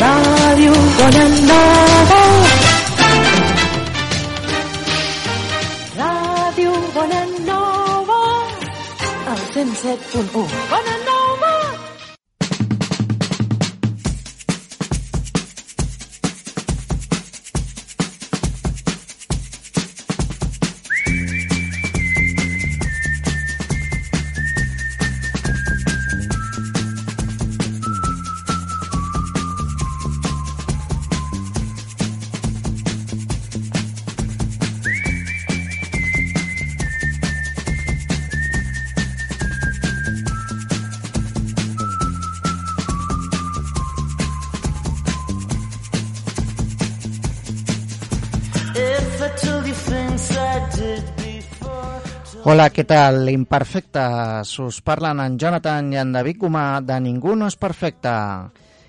Ràdio Bonanova. Ràdio Bonanova. El 107.1. Bonanova. Hola, què tal? Imperfectes. Us parlen en Jonathan i en David Comà de Ningú no és perfecte.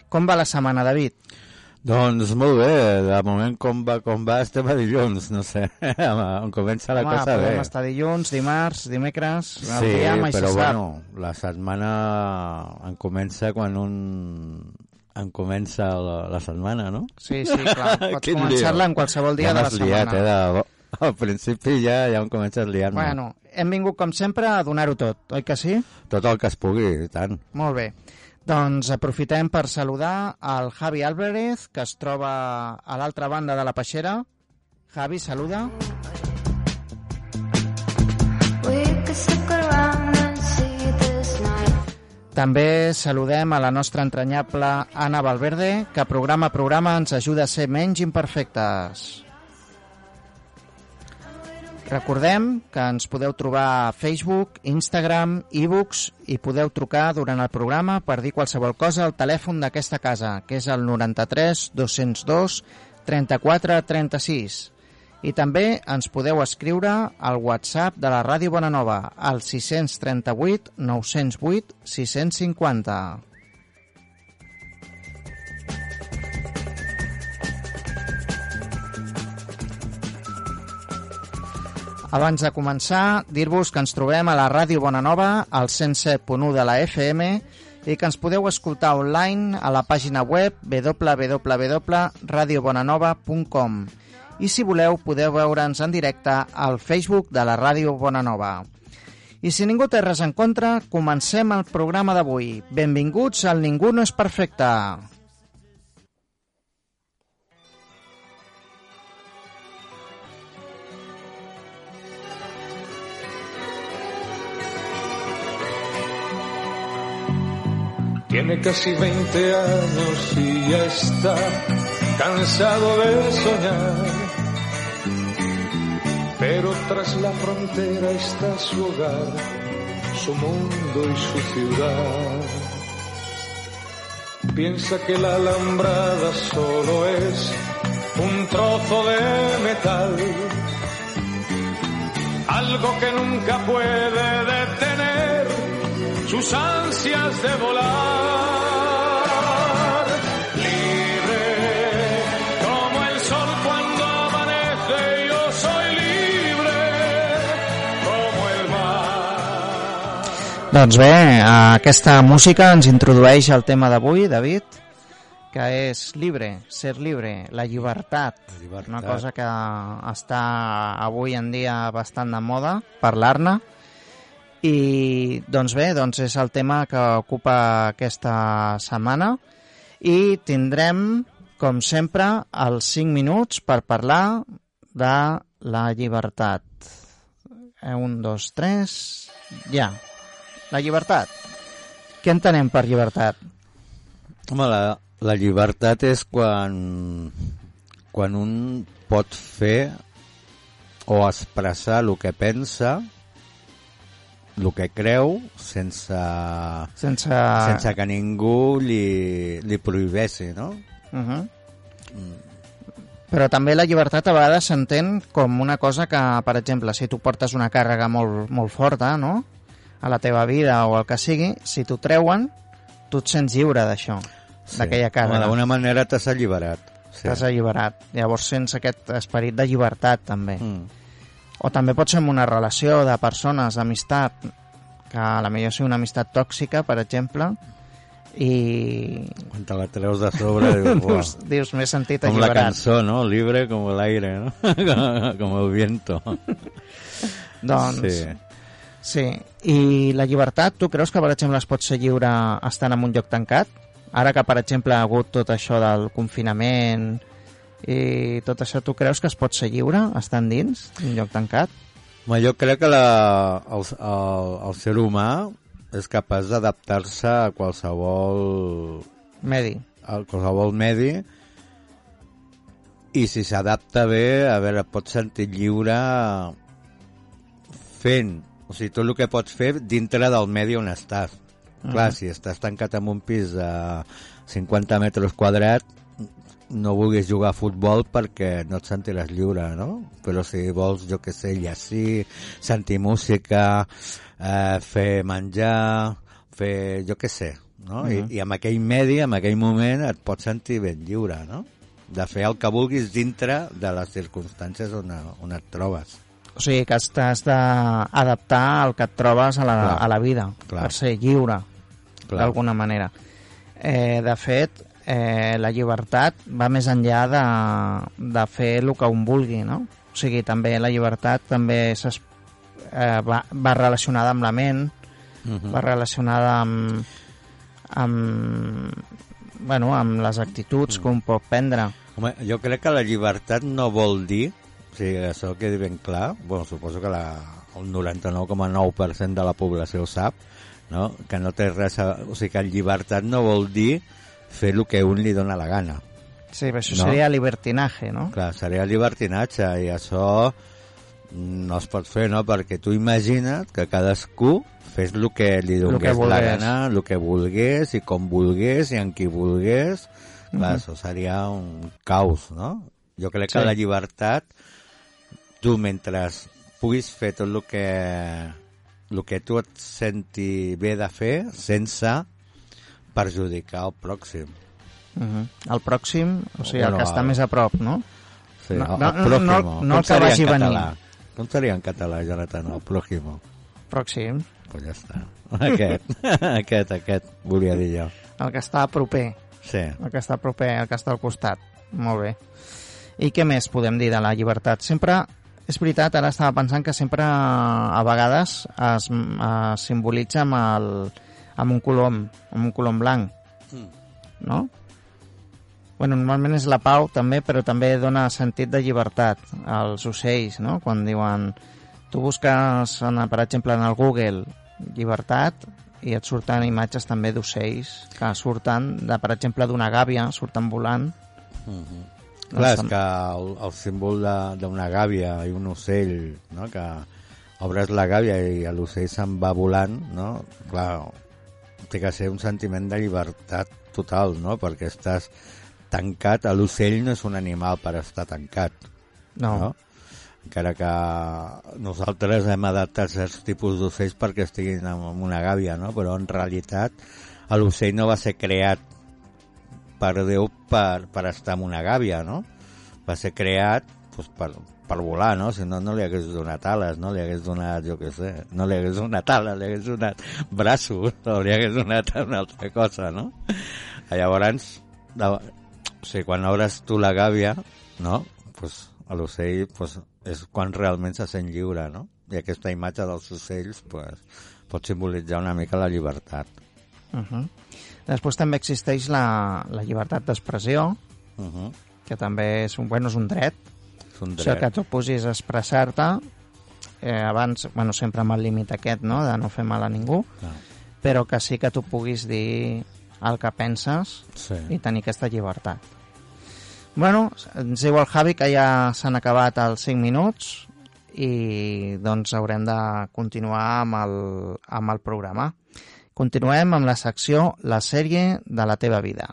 Com va la setmana, David? Doncs molt bé, de moment com va, com va estem a dilluns, no sé, on comença la Home, cosa bé. podem estar dilluns, dimarts, dimecres... Sí, dia mai però bueno, la setmana en comença quan un en comença la, la setmana, no? Sí, sí, clar. Pots començar-la en qualsevol dia ja de la m'has liat, setmana. Eh, de... Al principi ja, ja em comences liant-me. Bueno, hem vingut, com sempre, a donar-ho tot, oi que sí? Tot el que es pugui, i tant. Molt bé. Doncs aprofitem per saludar al Javi Álvarez, que es troba a l'altra banda de la peixera. Javi, saluda. També saludem a la nostra entranyable Anna Valverde, que programa a programa ens ajuda a ser menys imperfectes. Recordem que ens podeu trobar a Facebook, Instagram, e-books i podeu trucar durant el programa per dir qualsevol cosa al telèfon d'aquesta casa, que és el 93 202 34 36. I també ens podeu escriure al WhatsApp de la Ràdio Bonanova al 638 908 650. Abans de començar, dir-vos que ens trobem a la Ràdio Bonanova, al 107.1 de la FM, i que ens podeu escoltar online a la pàgina web www.radiobonanova.com i si voleu podeu veure'ns en directe al Facebook de la Ràdio Bonanova. I si ningú té res en contra, comencem el programa d'avui. Benvinguts al Ningú no és perfecte. Tiene casi 20 años y ya está cansado de soñar. Pero tras la frontera está su hogar, su mundo y su ciudad. Piensa que la alambrada solo es un trozo de metal, algo que nunca puede detener sus ansias de volar. Libre como el sol cuando amanece, yo soy libre como el mar. Doncs bé, aquesta música ens introdueix al tema d'avui, David, que és libre, ser libre, la llibertat. La llibertat. Una cosa que està avui en dia bastant de moda, parlar-ne. I doncs bé, doncs és el tema que ocupa aquesta setmana i tindrem, com sempre, els 5 minuts per parlar de la llibertat. Eh, Un, dos, tres... Ja. La llibertat. Què entenem per llibertat? Home, la, la llibertat és quan, quan un pot fer o expressar el que pensa, el que creu, sense, Sense... sense que ningú li, li prohibeixi, no? Uh -huh. Però també la llibertat a vegades s'entén com una cosa que, per exemple, si tu portes una càrrega molt, molt forta, no?, a la teva vida o el que sigui, si t'ho treuen, tu et sents lliure d'això, d'aquella Home, càrrega. D'alguna manera t'has alliberat. Sí. T'has alliberat. Llavors sents aquest esperit de llibertat, també. Mm. O també pot ser en una relació de persones, d'amistat, que a la millor sigui una amistat tòxica, per exemple, i Quan te la treus de sobre, dius, dius, dius m'he sentit com la alliberat. cançó, ¿no? Libre como el aire, ¿no? como el viento. Doncs, Sí. sí. sí. I la llibertat, tu creus que, per exemple, es pot ser lliure estant en un lloc tancat? Ara que, per exemple, ha hagut tot això del confinament i tot això, tu creus que es pot ser lliure estant dins un lloc tancat? Home, jo crec que la, el, el, el ser humà és capaç d'adaptar-se a qualsevol Medi. a qualsevol medi i si s'adapta bé, a veure, et pots sentir lliure fent, o sigui, tot el que pots fer dintre del medi on estàs. Clar, si estàs tancat en un pis de 50 metres quadrats, no vulguis jugar a futbol perquè no et sentiràs lliure, no? Però si vols, jo que sé, llegir, sentir música, eh, fer menjar, fer, jo que sé, no? I, I en aquell medi, en aquell moment, et pots sentir ben lliure, no? De fer el que vulguis dintre de les circumstàncies on, on et trobes. O sigui, que t'has d'adaptar al que et trobes a la, Clar. a la vida, Clar. per ser lliure, d'alguna manera. Eh, de fet, eh, la llibertat va més enllà de, de fer el que un vulgui, no? O sigui, també la llibertat també eh, va, va relacionada amb la ment, Mhm. va relacionada amb, amb, bueno, amb les actituds que un pot prendre. Home, jo crec que la llibertat no vol dir, o sigui, això quedi ben clar, bueno, suposo que la, el 99,9% de la població ho sap, no? que no té res a... O sigui, que llibertat no vol dir fer el que un li dona la gana. Sí, però això No. seria libertinaje, no? Clar, seria llibertinatge i això no es pot fer, no? Perquè tu imagina't que cadascú fes el que li que donés la gana, el que volgués i com volgués i en qui volgués. Clar, Mhm. això seria un caos, no? Jo crec que Sí. la llibertat, tu mentre puguis fer tot el que, el que tu et senti bé de fer sense perjudicar el pròxim. Uh -huh. El pròxim, o sigui, Bueno, el que està el- més a prop, no? Sí, No, el, no, el no, no, no el que vagi en venir. Com seria en català, Jonathan, el prójimo? Pròxim. Pues ja està. Aquest, aquest, aquest, volia dir jo. El que està proper. Sí. El que està proper, el que està al costat. Molt bé. I què més podem dir de la llibertat? Sempre, és veritat, ara estava pensant que sempre a vegades es, es simbolitza amb, el, amb un colom, amb un colom blanc. No? Bueno, normalment és la pau també, però també dona sentit de llibertat als ocells, no? Quan diuen... Tu busques, en, per exemple, en el Google llibertat i et surten imatges també d'ocells que surten, de, per exemple, d'una gàbia, surten volant. Clar, és que el, el símbol de- d'una gàbia i un ocell, no? que obres la gàbia i l'ocell se'n va volant, no? clar, té que ser un sentiment de llibertat total, no? perquè estàs tancat, l'ocell no és un animal per estar tancat, No. no? encara que nosaltres hem adaptat certs tipus d'ocells perquè estiguin en una gàbia, no? però en realitat l'ocell no va ser creat per Déu per, per estar en una gàbia, no? Va ser creat pues, per, per volar, no? Si no, no li hagués donat ales, no? Li hagués donat, jo què sé, no li hagués donat ales, li hagués donat braços, o li hagués donat una altra cosa, no? Llavors, de, o sigui, quan obres tu la gàbia, no? Pues, a l'ocell pues, és quan realment se sent lliure, no? I aquesta imatge dels ocells pues, pot simbolitzar una mica la llibertat. Uh -huh. Després també existeix la, la llibertat d'expressió, Uh -huh. que també és un, bueno, és un dret. Un O sigui, que dret. tu puguis expressar-te eh, abans, bueno, sempre amb el límit aquest, no?, de no fer mal a ningú, Clar. però que sí que tu puguis dir el que penses Sí. i tenir aquesta llibertat. Bueno, ens diu el Javi que ja s'han acabat els 5 minuts i doncs haurem de continuar amb el, amb el programa. Continuem amb la secció La sèrie de la teva vida.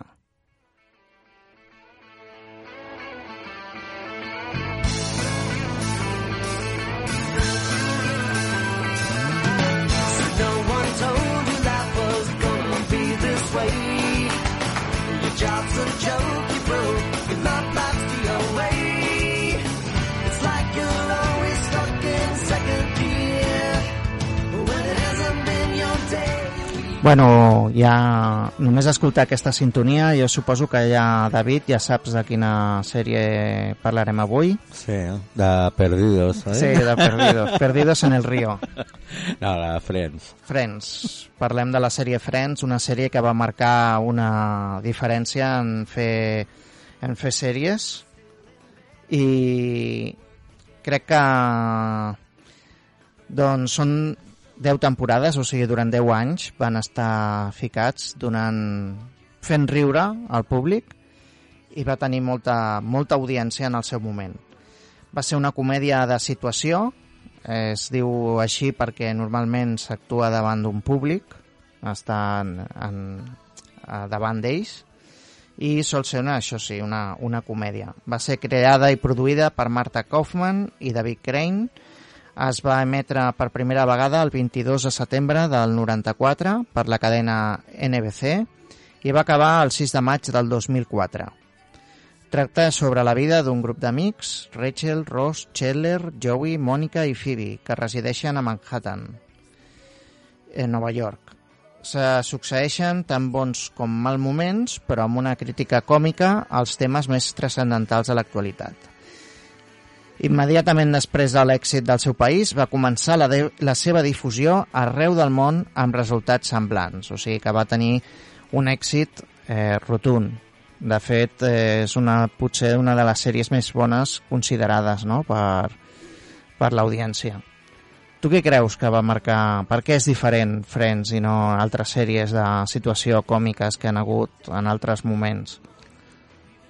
Bueno, ja només escoltar aquesta sintonia, jo suposo que ja, David, ja saps de quina sèrie parlarem avui. Sí, de Perdidos, eh? Sí, de Perdidos. Perdidos en el río. No, la Friends. Friends. Parlem de la sèrie Friends, una sèrie que va marcar una diferència en fer, en fer sèries i crec que doncs són 10 temporades, o sigui, durant 10 anys van estar ficats donant, fent riure al públic i va tenir molta, molta audiència en el seu moment. Va ser una comèdia de situació, es diu així perquè normalment s'actua davant d'un públic, està en, en, davant d'ells, i sol ser una, això sí, una, una comèdia. Va ser creada i produïda per Marta Kaufman i David Crane, es va emetre per primera vegada el 22 de setembre del 94 per la cadena NBC i va acabar el 6 de maig del 2004. Tracta sobre la vida d'un grup d'amics, Rachel, Ross, Chandler, Joey, Mònica i Phoebe, que resideixen a Manhattan, en Nova York. Se succeeixen tant bons com mal moments, però amb una crítica còmica als temes més transcendentals de l'actualitat. Immediatament després de l'èxit del seu país va començar la, de, la seva difusió arreu del món amb resultats semblants, o sigui que va tenir un èxit eh, rotund. De fet, eh, és una, potser una de les sèries més bones considerades no? per, per l'audiència. Tu què creus que va marcar... Per què és diferent Friends i no altres sèries de situació còmiques que han hagut en altres moments?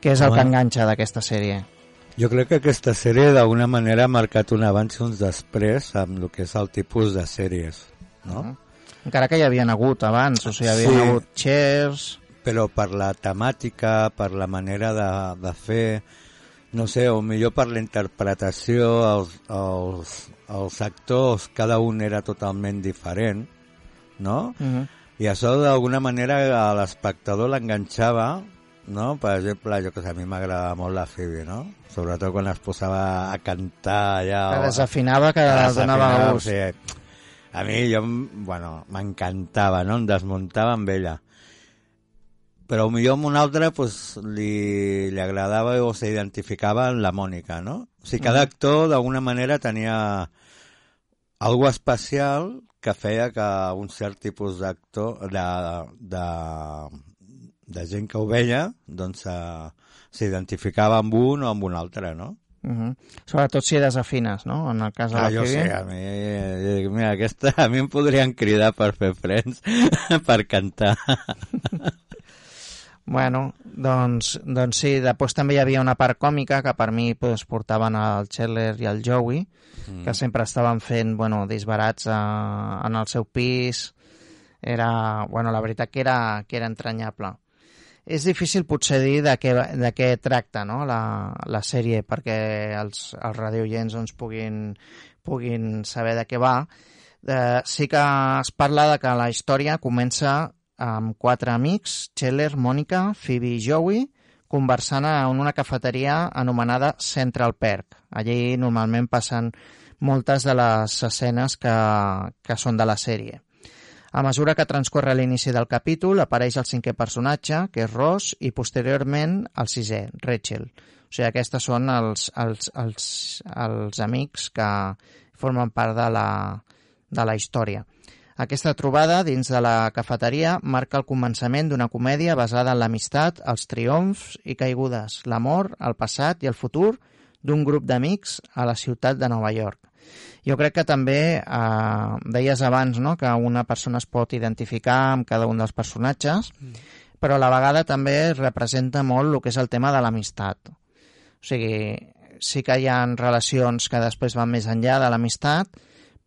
Què és el Home. que enganxa d'aquesta sèrie? Jo crec que aquesta sèrie d'alguna manera ha marcat un abans i uns després amb el que és el tipus de sèries, no? Mhm. Encara que hi havien hagut abans, o sigui, hi havien Sí. hagut Cheers... Però per la temàtica, per la manera de, de fer, no sé, o millor per la interpretació, els, els, els actors, cada un era totalment diferent, no? Uh -huh. I això d'alguna manera a l'espectador l'enganxava, no? Per exemple, jo que sé, a mi m'agradava molt la Phoebe, no? Sobretot quan es posava a cantar allà... Que desafinava, que a donava gust. O sigui, a mi, jo, bueno, m'encantava, no? Em desmuntava amb ella. Però millor amb una altra pues, li, li agradava o s'identificava en la Mònica, no? O sigui, cada actor d'alguna manera tenia algo especial que feia que un cert tipus d'actor, de, de, de gent que ho veia, doncs eh, s'identificava amb un o amb un altre, no? Uh -huh. Sobretot si desafines, no? En el cas de Ah, la jo Phoebe. sé, a mi, eh, mira, aquesta, a mi em podrien cridar per fer frens, per cantar. Bueno, doncs, doncs sí, després també hi havia una part còmica que per mi pues, portaven el Chandler i el Joey, mm. que sempre estaven fent bueno, disbarats a, en el seu pis. Era, bueno, la veritat que era, que era entranyable. És difícil potser dir de què, de què tracta no? la, la sèrie perquè els, els radioients doncs, puguin, puguin saber de què va. Eh, sí que es parla de que la història comença amb quatre amics, Scheller, Mònica, Phoebe i Joey, conversant en una cafeteria anomenada Central Perk. Allí normalment passen moltes de les escenes que, que són de la sèrie. A mesura que transcorre l'inici del capítol, apareix el cinquè personatge, que és Ross, i posteriorment el sisè, Rachel. O sigui, aquests són els, els, els, els amics que formen part de la, de la història. Aquesta trobada dins de la cafeteria marca el començament d'una comèdia basada en l'amistat, els triomfs i caigudes, l'amor, el passat i el futur d'un grup d'amics a la ciutat de Nova York. Jo crec que també, eh, deies abans, no?, que una persona es pot identificar amb cada un dels personatges, mm. però a la vegada també representa molt el que és el tema de l'amistat. O sigui, sí que hi ha relacions que després van més enllà de l'amistat,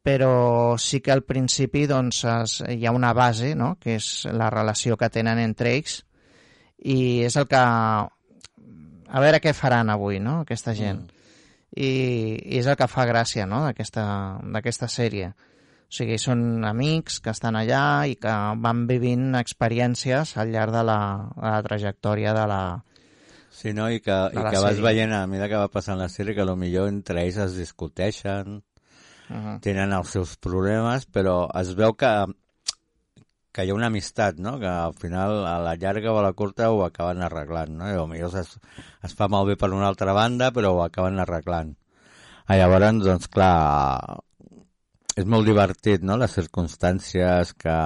però sí que al principi doncs, es, hi ha una base, no?, que és la relació que tenen entre ells, i és el que... A veure què faran avui, no?, aquesta gent. Mm. I, I és el que fa gràcia, no?, d'aquesta sèrie. O sigui, són amics que estan allà i que van vivint experiències al llarg de la, de la trajectòria de la, Sí, no? I que, i que vas sèrie. veient a mesura que va passant la sèrie que millor entre ells es discuteixen, Uh -huh. tenen els seus problemes, però es veu que que hi ha una amistat, no? Que al final, a la llarga o a la curta, ho acaben arreglant, no? I potser es, es fa malbé per una altra banda, però ho acaben arreglant. Ah, llavors, doncs, clar, és molt divertit, no?, les circumstàncies que,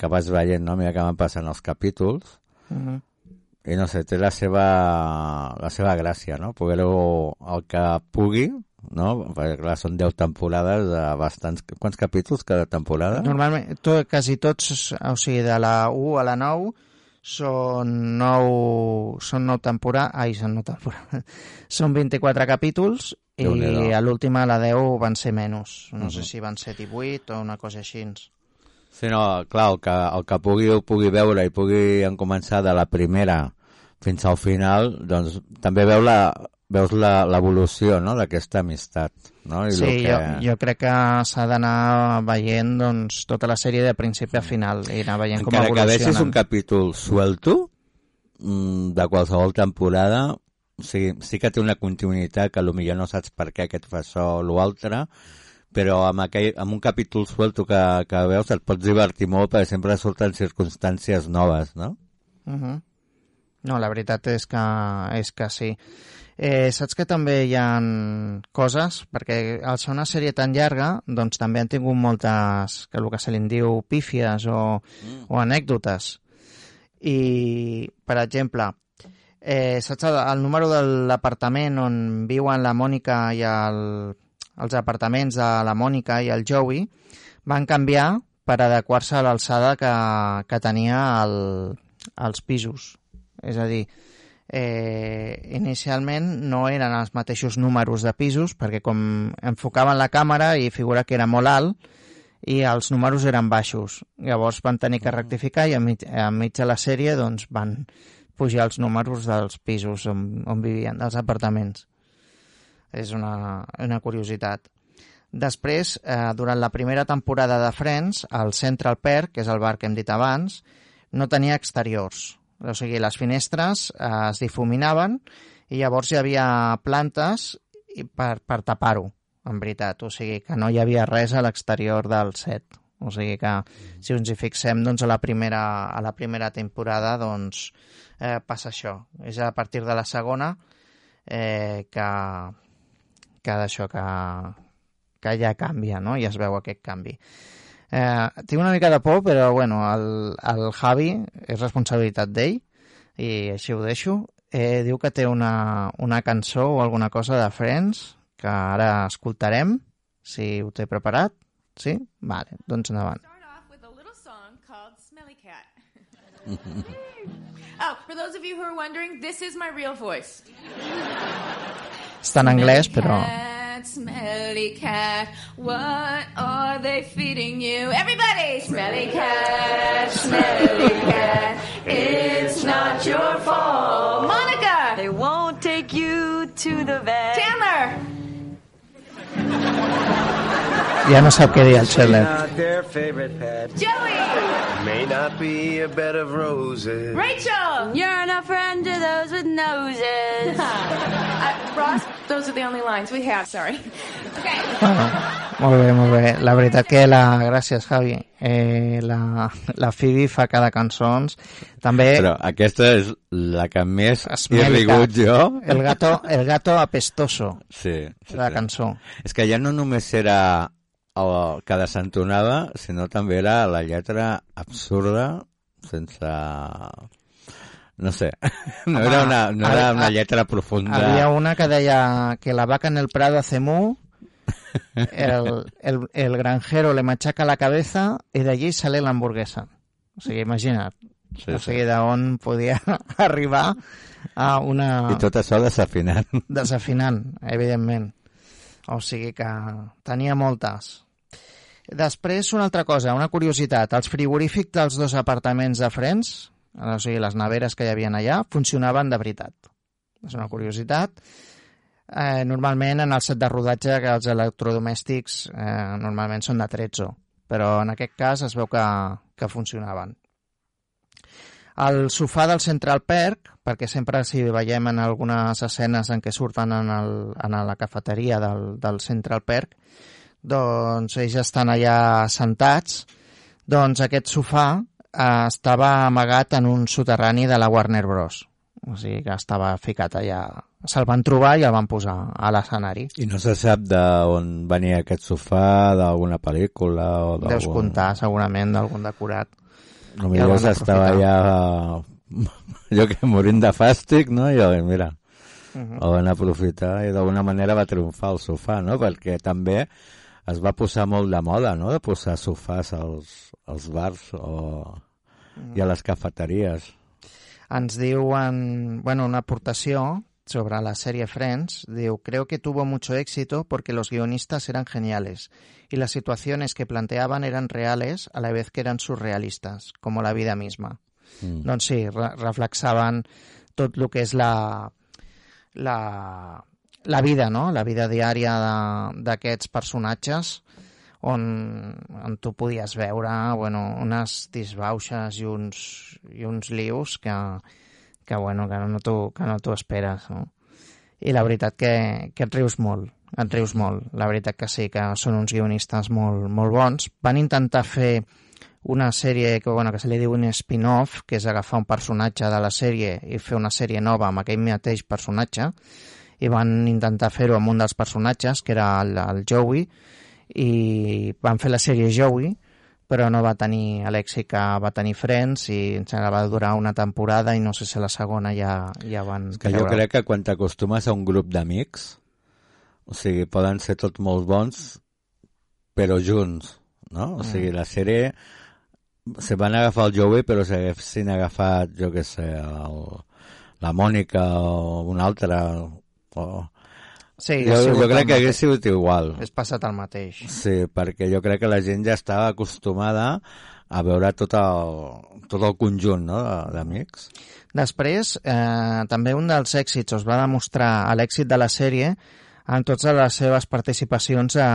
que vas veient, no?, a mesura que van passant els capítols. Uh -huh. I no sé, té la seva, la seva gràcia, no? Poder-ho, el que pugui, no? Perquè, clar, són 10 temporades de bastants... Quants capítols cada temporada? Normalment, to, quasi tots, o sigui, de la 1 a la 9, són 9, són 9 temporades, ai, són 9 temporades, són 24 capítols i a l'última, la 10, van ser menys. No Mhm. sé si van ser 18 o una cosa així. Sí, no, clar, el que, el que pugui ho pugui veure i pugui en començar de la primera fins al final, doncs també veu la, veus la- l'evolució no? d'aquesta amistat. No? I Sí, que... jo, jo crec que s'ha d'anar veient doncs, tota la sèrie de principi a final i anar veient com Encara que evolucionen. deixis un capítol suelto mm, de qualsevol temporada, o sigui, sí que té una continuïtat que potser no saps per què aquest fa això o l'altre, però amb, aquell, amb un capítol suelto que, que veus et pots divertir molt perquè sempre surten circumstàncies noves, no? Uh -huh. No, la veritat és que, és que sí. Eh, saps que també hi ha coses, perquè al ser una sèrie tan llarga, doncs també han tingut moltes, que el que se li diu pífies o, mm. o anècdotes. I, per exemple, eh, saps el, el número de l'apartament on viuen la Mònica i el, els apartaments de la Mònica i el Joey van canviar per adequar-se a l'alçada que, que tenia el, els pisos. És a dir, eh, inicialment no eren els mateixos números de pisos perquè com enfocaven la càmera i figura que era molt alt i els números eren baixos. Llavors van tenir que rectificar i enmig, enmig de la sèrie doncs, van pujar els números dels pisos on, on vivien, dels apartaments. És una, una curiositat. Després, eh, durant la primera temporada de Friends, el Central Perk, que és el bar que hem dit abans, no tenia exteriors. O sigui, les finestres eh, es difuminaven i llavors hi havia plantes per, per tapar-ho, en veritat. O sigui, que no hi havia res a l'exterior del set. O sigui que, si ens hi fixem, doncs a la primera, a la primera temporada, doncs eh, passa això. És a partir de la segona eh, que, que d'això, que, que ja canvia, no? I es veu aquest canvi. Eh, tinc una mica de por, però bueno, el, el Javi és responsabilitat d'ell i així ho deixo. Eh, diu que té una, una cançó o alguna cosa de Friends que ara escoltarem, si ho té preparat. Sí? Vale, doncs endavant. oh, for those of you who are wondering, this is my real voice. Està en anglès, però... Cat, smelly cat, what are they feeding you? Everybody! Smelly cat, smelly cat, it's not your fault. Monica! They won't take you to the vet. Chandler! Ja no sap què dir el Chandler. Not their favorite pet. Joey! May not be a bed of roses. Rachel! You're not a friend to those with noses. Ross, those are the only lines we have, sorry. Okay. Bueno, molt bé, molt bé. La veritat que la... Gràcies, Javi. Eh, la, la Phoebe fa cada cançons. També Però aquesta és la que més he rigut jo. el gato, el gato apestoso, Sí, sí, la sí. cançó. És que ja no només era el que desentonava, sinó també era la lletra absurda, sense... No sé, no, Home, era, una, no era a- una lletra profunda. Había una que deia que la vaca en el prado hace mu, el, el, el granjero le machaca la cabeza y de allí sale la hamburguesa. O sigui, imagina't. Sí, o sí. sigui, d'on podia arribar a una... I tot això desafinant. desafinant, evidentment. O sigui que tenia moltes. Després, una altra cosa, una curiositat. Els frigorífics dels dos apartaments de Friends, o sigui, les neveres que hi havia allà, funcionaven de veritat. És una curiositat. Eh, normalment, en el set de rodatge, que els electrodomèstics eh, normalment són de 13, però en aquest cas es veu que, que funcionaven. El sofà del Central Perk, perquè sempre si veiem en algunes escenes en què surten en, el, en la cafeteria del, del Central Perk, doncs ells estan allà sentats, Doncs aquest sofà eh, estava amagat en un soterrani de la Warner Bros. O sigui que estava ficat allà. Se'l van trobar i el van posar a l'escenari. I no se sap d'on venia aquest sofà, d'alguna pel·lícula o d'algun... Deus comptar segurament d'algun decorat. No, Ja millor van estava ja jo que morint de fàstic, no? I mira, Mhm. el van aprofitar i d'alguna manera va triomfar el sofà, no? Perquè també es va posar molt de moda, no?, de posar sofàs als, als bars o... i a les cafeteries. Ens diuen, bueno, una aportació sobre la serie Friends. Diu, creo que tuvo mucho éxito porque los guionistas eran geniales y las situaciones que planteaban eran reales a la vez que eran surrealistas, como la vida misma. Mm. Doncs sí, re reflexaven tot el que és la, la, la vida, no? La vida diària d'aquests personatges on, on tu podies veure bueno, unes disbauxes i uns, i uns lius que, que, bueno, que no t'ho que no esperes. No? I la veritat que, que et rius molt, et rius molt. La veritat que sí, que són uns guionistes molt, molt bons. Van intentar fer una sèrie que, bueno, que se li diu un spin-off, que és agafar un personatge de la sèrie i fer una sèrie nova amb aquell mateix personatge, i van intentar fer-ho amb un dels personatges, que era el, el Joey, i van fer la sèrie Joey, però no va tenir l'èxit que va tenir Friends i sembla que va durar una temporada i no sé si la segona ja, ja van Que jo crec que quan t'acostumes a un grup d'amics, o sigui, poden ser tots molt bons, però junts, no? O sigui, la sèrie se van agafar el Joey, però si haguessin agafat, jo què sé, el, la Mònica o una altra, o... Sí, jo, jo crec que hagués sigut igual. És passat el mateix. Sí, perquè jo crec que la gent ja estava acostumada a veure tot el, tot el conjunt no, d'amics. Després, eh, també un dels èxits es va demostrar l'èxit de la sèrie en totes les seves participacions eh,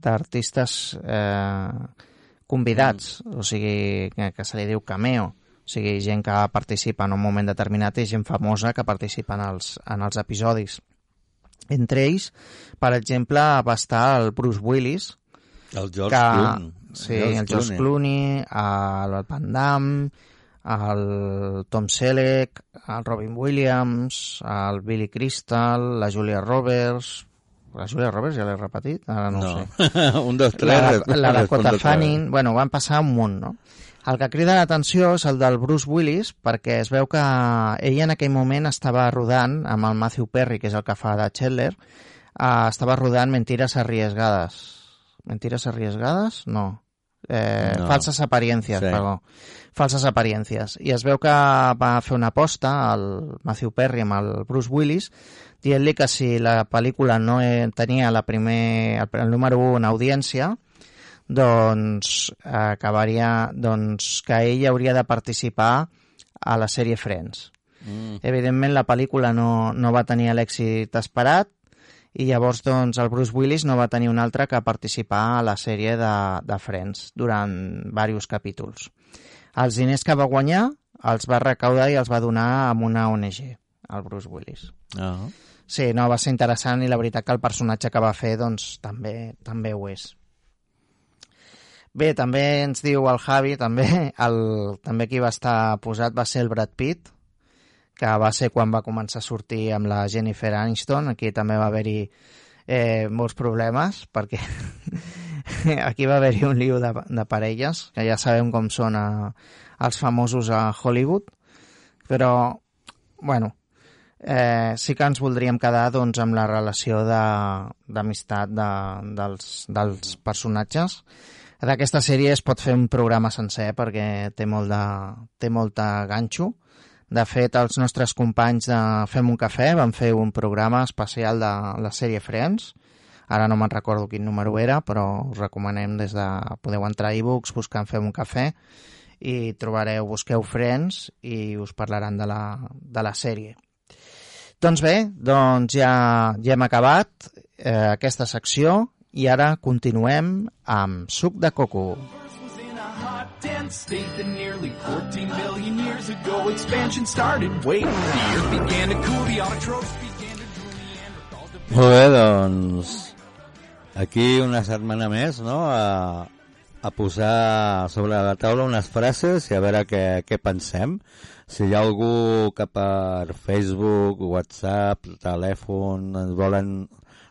d'artistes eh, convidats, o sigui, que, que se li diu cameo, o sigui, gent que participa en un moment determinat i gent famosa que participa en els, en els episodis. Entre ells, per exemple, va estar el Bruce Willis, El George que, Clooney. Sí, el George Clooney, el Van Damme, el Tom Selleck, el Robin Williams, el Billy Crystal, la Julia Roberts... La Julia Roberts ja l'he repetit? Ara no, No. sé. un, dos, tres... La, la respondo Dakota Fanning... Bueno, van passar un munt, no? El que crida l'atenció és el del Bruce Willis perquè es veu que ell en aquell moment estava rodant amb el Matthew Perry, que és el que fa de Chandler, eh, estava rodant Mentires arriesgades. Mentires arriesgades? No. Eh, No. Falses apariencias, Sí. perdó. Falses apariencias. I es veu que va fer una aposta al Matthew Perry amb el Bruce Willis dient-li que si la pel·lícula no eh, tenia la primer, el, el número 1 en audiència, doncs acabaria doncs, que ell hauria de participar a la sèrie Friends. Mm. Evidentment la pel·lícula no, no va tenir l'èxit esperat i llavors doncs el Bruce Willis no va tenir un altre que participar a la sèrie de, de Friends durant diversos capítols. Els diners que va guanyar els va recaudar i els va donar amb una ONG, el Bruce Willis. Ah. Sí, no, va ser interessant i la veritat que el personatge que va fer doncs també també ho és. Bé, també ens diu el Javi, també, el, també qui va estar posat va ser el Brad Pitt, que va ser quan va començar a sortir amb la Jennifer Aniston, aquí també va haver-hi eh, molts problemes, perquè aquí va haver-hi un lío de, de parelles, que ja sabem com són a, els famosos a Hollywood, però, bueno, eh, sí que ens voldríem quedar doncs, amb la relació de- d'amistat de, dels, dels personatges. D'aquesta sèrie es pot fer un programa sencer perquè té molt de, té molta ganxo. De fet, els nostres companys de Fem un cafè van fer un programa especial de la sèrie Friends. Ara no me'n recordo quin número era, però us recomanem des de... Podeu entrar a e-books buscant Fem un cafè i trobareu, busqueu Friends i us parlaran de la, de la sèrie. Doncs bé, doncs ja, ja hem acabat eh, aquesta secció i ara continuem amb suc de coco. state that nearly 14 billion years ago expansion started. Wait, the earth began to cool, the autotrophs began to drool, Neanderthals Molt bé, doncs aquí una setmana més, no?, a, a posar sobre la taula unes frases i a veure què, què pensem. Si hi ha algú que per Facebook, WhatsApp, telèfon ens volen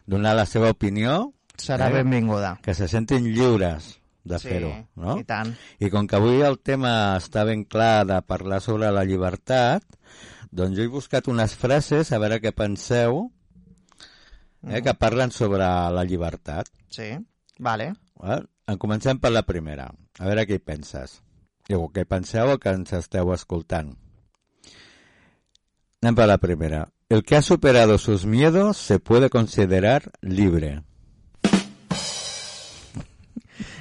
donar la seva opinió, Serà benvinguda. que se sentin lliures de Sí, fer-ho, no? i tant. I com que avui el tema està ben clar de parlar sobre la llibertat, doncs jo he buscat unes frases, a veure què penseu, eh, que parlen sobre la llibertat. Sí, vale. Eh? En comencem per la primera. A veure què hi penses. O què penseu o que ens esteu escoltant. Anem per la primera. El que ha superado sus miedos se puede considerar libre.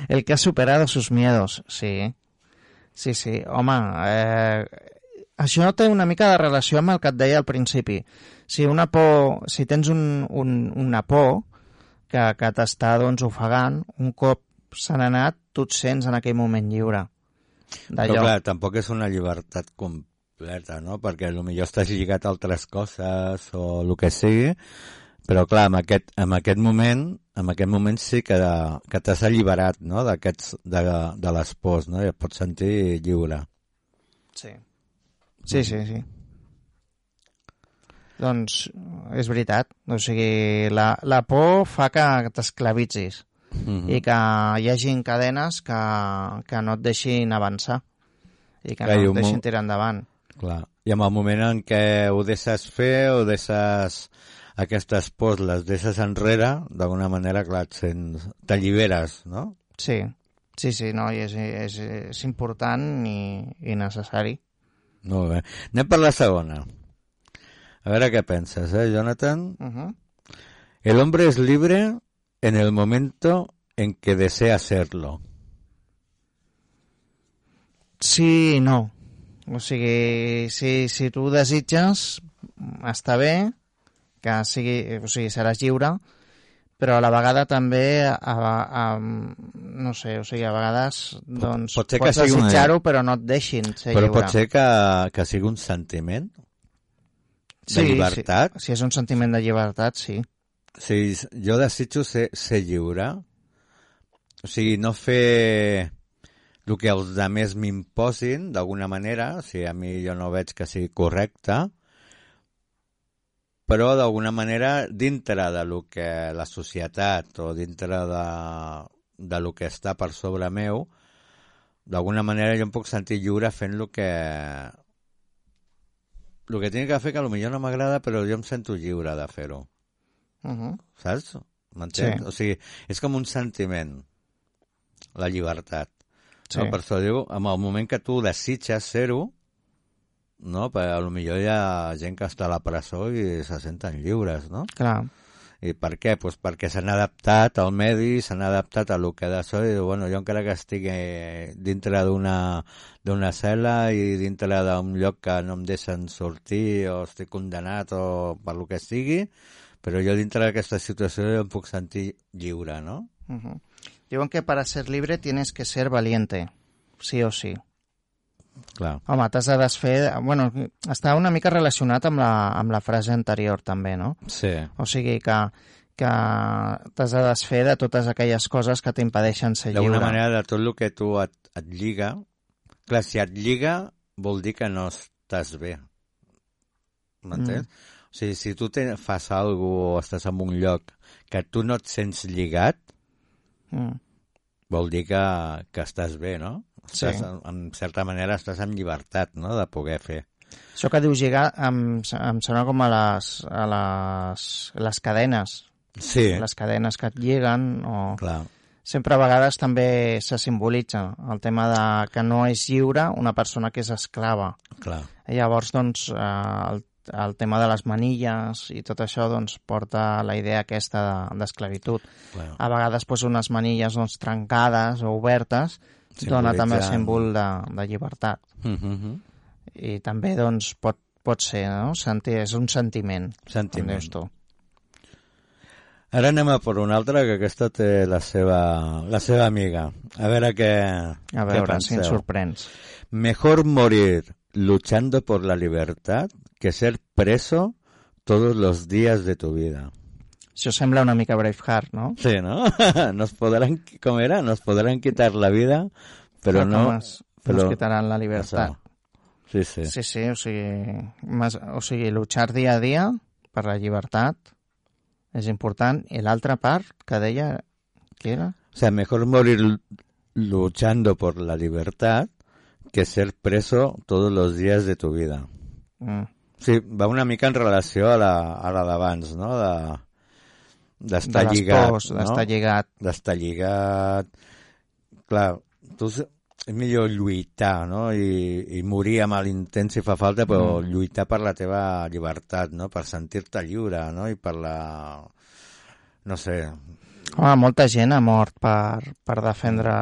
El que ha superado sus miedos, sí. Sí, sí. Home, eh, això té una mica de relació amb el que et deia al principi. Si una por, si tens un, un, una por que, que t'està doncs, ofegant, un cop se n'ha anat, tu et sents en aquell moment lliure. Però clar, tampoc és una llibertat completa, no? Perquè potser estàs lligat a altres coses o el que sigui, però clar, en aquest, en aquest moment en aquest moment sí que, que t'has alliberat no? de, de les pors, no? i et pots sentir lliure. Sí. Sí, sí, sí. Doncs és veritat. O sigui, la, la por fa que t'esclavitzis Mhm. i que hi hagin cadenes que, que no et deixin avançar i que i no et deixin tirar endavant. Clar. I en el moment en què ho deixes fer o deixes aquestes pors, les deixes enrere, d'alguna manera, clar, et sents, t'alliberes, no? Sí, sí, sí, no, i és, és, és important i, i necessari. Molt bé. Anem per la segona. A veure què penses, eh, Jonathan? Uh -huh. El hombre es libre en el momento en que desea serlo. Sí no. O sigui, si, si tu desitges, està bé, que sigui, o sigui, seràs lliure, però a la vegada també, a, a, no sé, o sigui, a vegades doncs, pot ser que pots sigui una- desitjar-ho, però no et deixin ser Però lliure. pot ser que, que sigui un sentiment de llibertat. Si, si és un sentiment de llibertat, sí. Si jo desitjo ser, ser lliure, o sigui, no fer el que els altres m'imposin, d'alguna manera, si a mi jo no veig que sigui correcte, però d'alguna manera dintre de lo que la societat o dintre de, de lo que està per sobre meu, d'alguna manera jo em puc sentir lliure fent el que el que tinc que fer que potser no m'agrada però jo em sento lliure de fer-ho Uh -huh. saps? M'entens? Sí. O sigui, és com un sentiment, la llibertat. Sí. No? Per això diu, en el moment que tu desitges ser-ho, no? Per, a lo millor hi ha gent que està a la presó i se senten lliures, no? Clar. I per què? Pues perquè s'han adaptat al medi, s'han adaptat a lo que de so, i bueno, jo encara que estigui dintre d'una d'una cel·la i dintre d'un lloc que no em deixen sortir o estic condenat o per lo que sigui, però jo dintre d'aquesta situació jo em puc sentir lliure, no? Uh -huh. Diuen que para ser libre tienes que ser valiente, sí o sí. Clar. Home, t'has de desfer... Bueno, està una mica relacionat amb la, amb la frase anterior, també, no? Sí. O sigui que, que t'has de desfer de totes aquelles coses que t'impedeixen ser lliure. D'alguna manera, de tot el que tu et, et lliga... Clar, si et lliga, vol dir que no estàs bé. M'entens? Mm. O sigui, si tu te, fas alguna o estàs en un lloc que tu no et sents lligat, Mm. vol dir que, que estàs bé, no? Sí. Estàs, en, en certa manera estàs en llibertat, no?, de poder fer. Això que dius lligar em, em sona com a les, a les, les cadenes. Sí. Les cadenes que et lliguen o... Clar. Sempre a vegades també se simbolitza el tema de que no és lliure una persona que és esclava. Clar. I llavors, doncs, eh, el, el tema de les manilles i tot això doncs, porta la idea aquesta de- d'esclavitud. Clar. A vegades doncs, unes manilles doncs, trencades o obertes dona també el símbol de, de llibertat. Mm -hmm. I també doncs, pot, pot ser, no? Sentir, és un sentiment. Sentiment. Dius tu. Ara anem a per una altra, que aquesta té la seva, la seva amiga. A veure què A veure què si ens sorprens. Mejor morir luchando por la libertad que ser preso todos los días de tu vida. Això sembla una mica Braveheart, no? Sí, ¿no? Nos podrán, ¿cómo era? Nos podrán quitar la vida, pero Però no... com es, però- Nos quitarán la libertad. Sí, sí. Sí, sí, o sigui, mas, o sigui, luchar dia a dia per la llibertat és important. I l'altra part que deia, què era? O sea, mejor morir luchando por la libertad que ser preso todos los días de tu vida. Mm. Sí, va una mica en relació a la, a la d'abans, no? De, d'estar de lligat, pors, no? d'estar lligat. D'estar lligat... Clar, tu és millor lluitar, no? I, i morir amb l'intent si fa falta, però Mm. lluitar per la teva llibertat, no? Per sentir-te lliure, no? I per la... No sé, Home, molta gent ha mort per, per defendre,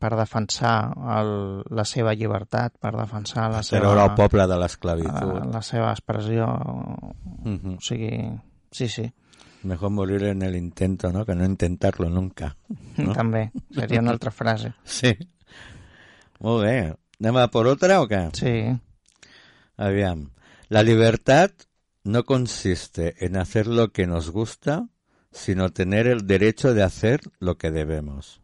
per defensar el, la seva llibertat, per defensar la seva... treure el poble de l'esclavitud. la seva expressió. Mhm. O sigui, sí, sí, Mejor morir en el intento, ¿no? Que no intentarlo nunca. ¿no? també. Seria una altra frase. Sí. Molt bé. Anem a por otra o qué? Sí. Aviam. La libertad no consiste en hacer lo que nos gusta, sino tener el derecho de hacer lo que debemos.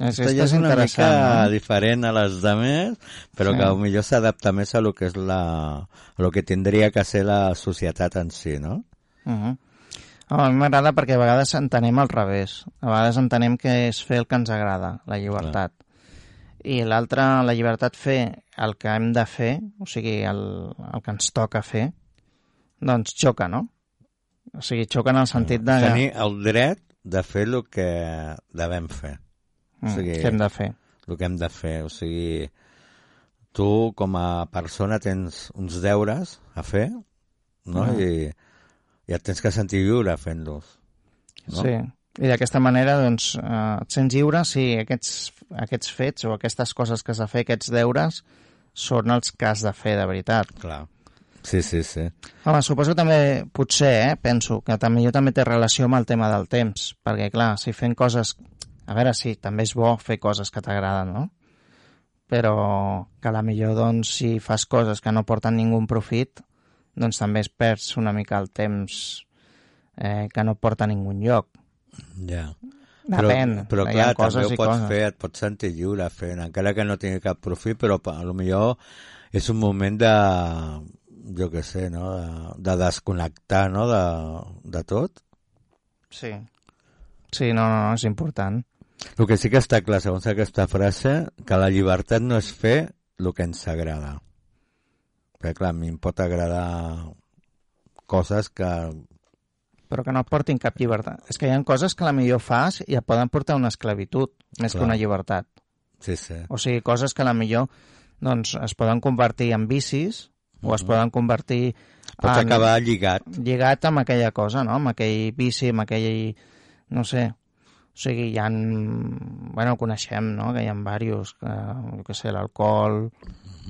Esto ja és una mica diferent a les demés, però Sí. que millor s'adapta més a lo que és la, a lo que tindria que ser la societat en si, no? Uh -huh. A mi m'agrada perquè a vegades entenem al revés. A vegades entenem que és fer el que ens agrada, la llibertat. I l'altre, la llibertat fer el que hem de fer, o sigui, el, el que ens toca fer, doncs xoca, no? O sigui, xoca en el sentit de... Tenir el dret de fer el que devem fer. Mm, què hem de fer. El que hem de fer. O sigui, tu com a persona tens uns deures a fer, no? Mm. I, i et tens que sentir lliure fent-los. No? Sí, i d'aquesta manera doncs, eh, et sents lliure si aquests, aquests fets o aquestes coses que has de fer, aquests deures, són els que has de fer de veritat. Clar. Sí, sí, sí. Home, suposo que també, potser, eh, penso, que també jo també té relació amb el tema del temps, perquè, clar, si fent coses... A veure, sí, també és bo fer coses que t'agraden, no? Però que a la millor, doncs, si fas coses que no porten ningú profit, doncs també es perds una mica el temps eh, que no porta a ningú lloc. Ja. Depèn, però, però clar, també ho pots coses. fer, et pots sentir lliure fent, encara que no tingui cap profit, però a lo millor és un moment de, jo què sé, no? de, de desconnectar no? de, de tot. Sí. Sí, no, no, no, és important. El que sí que està clar, segons aquesta frase, que la llibertat no és fer el que ens agrada. Perquè, clar, a mi em pot agradar coses que... Però que no et portin cap llibertat. És que hi ha coses que la millor fas i et poden portar una esclavitud, més Clar. que una llibertat. Sí, sí. O sigui, coses que la millor doncs, es poden convertir en vicis o es poden convertir Pots en... acabar lligat. lligat amb aquella cosa, no? amb aquell vici, amb aquell... no sé, o sigui, hi ha... Bueno, coneixem, no?, que hi ha diversos, que, jo què sé, l'alcohol,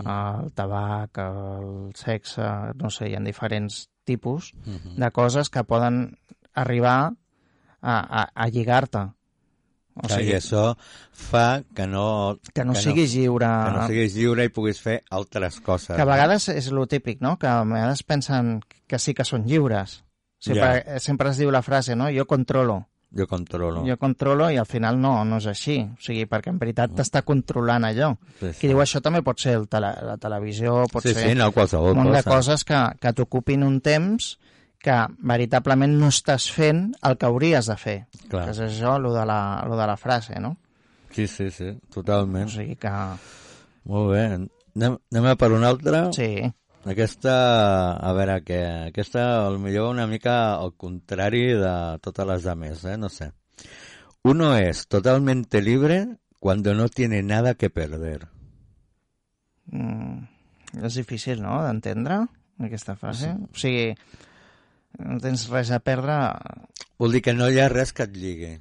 el tabac, el sexe, no sé, hi ha diferents tipus de coses que poden arribar a, a, a lligar-te. O Clar, sigui, I això fa que no... que no siguis lliure. Que no siguis lliure i puguis fer altres coses. Que a vegades és lo típic, no? Que a vegades pensen que sí que són lliures. Sempre, Ja. sempre es diu la frase, no? Jo controlo. Jo controlo. Jo controlo i al final no, no és així. O sigui, perquè en veritat t'està controlant allò. Sí, Qui diu això també pot ser el tele, la televisió, pot Sí, ser sí, no, qualsevol un munt de cosa. coses que, que t'ocupin un temps que veritablement no estàs fent el que hauries de fer. Clar. Que és això, lo de, la, lo de la frase, no? Sí, sí, sí, totalment. O sigui que... Molt bé. Anem, anem a per una altra? Sí. Aquesta, a veure, que aquesta millor una mica al contrari de totes les demés, eh? No sé. Uno es totalmente libre cuando no tiene nada que perder. Mm, és difícil, no?, d'entendre aquesta frase. O sigui, no tens res a perdre... Vol dir que no hi ha res que et lligui.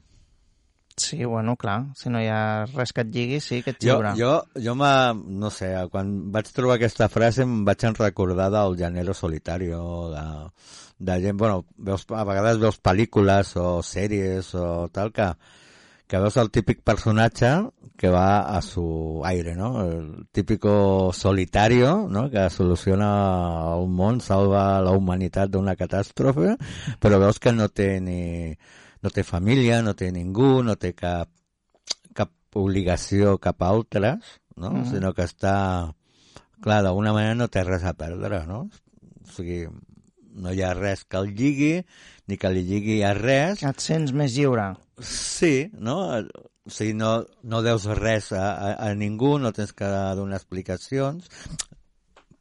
Sí, bueno, clar, si no hi ha res que et lligui, sí que ets Jo, lliure. jo, jo m'ha- no sé, quan vaig trobar aquesta frase em vaig recordar del Llanero Solitario, de, de gent, bueno, veus, a vegades veus pel·lícules o sèries o tal que, que veus el típic personatge que va a su aire, ¿no? El típico solitario, ¿no? Que soluciona el món, salva la humanitat d'una catàstrofe, però veus que no té ni... no té família, no té ningú, no té cap, cap obligació cap a altres, no? Mhm. Sinó que està... Clar, d'alguna manera no té res a perdre, no? O sigui, no hi ha res que el lligui, ni que li lligui a res. Et sents més lliure. Sí, no? O sigui, no, no deus res a, a, a ningú, no tens que donar explicacions.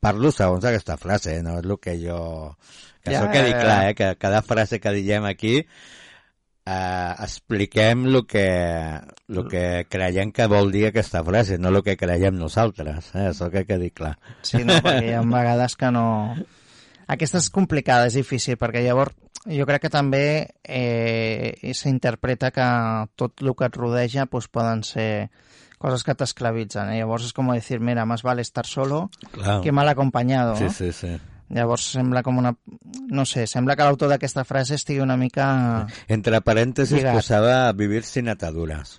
Parlo segons aquesta frase, no és el que jo... Que Ja, això quedi clar, eh? que cada frase que diguem aquí eh, expliquem el que, el que creiem que vol dir aquesta frase, no el que creiem nosaltres. Eh? Això que quedi clar. Sí, no, perquè hi ha vegades que no... Aquesta és complicada, és difícil, perquè llavors jo crec que també eh, s'interpreta que tot el que et rodeja pues, poden ser coses que t'esclavitzen. Eh? Llavors és com dir, mira, más vale estar solo Clar. que mal acompanyado. Sí, no? sí, sí. Llavors sembla com una... No sé, sembla que l'autor d'aquesta frase estigui una mica... Entre parèntesis Lligat. posava vivir sin atadures.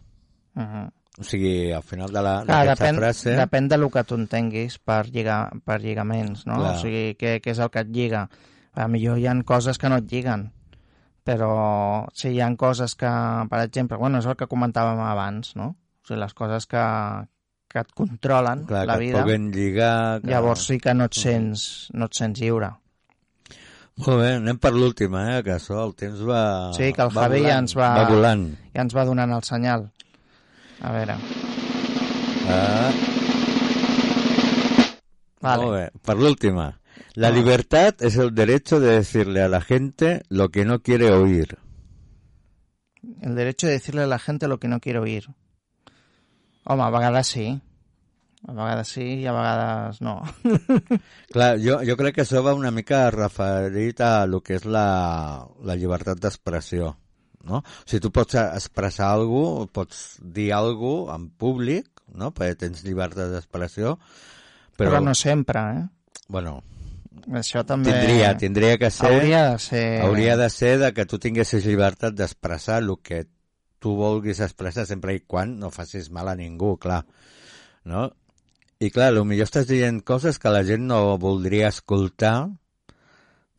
Uh -huh. O sigui, al final de la- Clar, d'aquesta depèn, frase... depèn de lo que tu entenguis per, lligar, per lligaments, no? Clar. O sigui, què, què és el que et lliga? A millor hi ha coses que no et lliguen, però sí, hi ha coses que, per exemple, bueno, és el que comentàvem abans, no? O sigui, les coses que, que et controlen Clar, la que vida, puguen lligar... Que... llavors sí que no et sents, no et sents lliure. Molt bé, anem per l'última, eh, que això el temps va... Sí, que el va Javi ja volant, ens va, Va volant. ja ens va donant el senyal. A veure, Ah, vale. Molt bé, per l'última. La libertad es el derecho de decirle a la gente lo que no quiere oír. El derecho de decirle a la gente lo que no quiere oír. Home, a vegades sí. A vegades sí i a vegades no. Clar, jo, jo crec que això va una mica referit a lo que és la, la llibertat d'expressió. No? O sigui, tu pots expressar alguna cosa, pots dir alguna cosa en públic, no? perquè tens llibertat d'expressió, Però, però, no sempre, eh? bueno, Això també... tindria, tindria que ser... Hauria de ser... Hauria de ser de que tu tinguessis llibertat d'expressar el que tu vulguis expressar sempre i quan no facis mal a ningú, clar. No? I clar, potser estàs dient coses que la gent no voldria escoltar,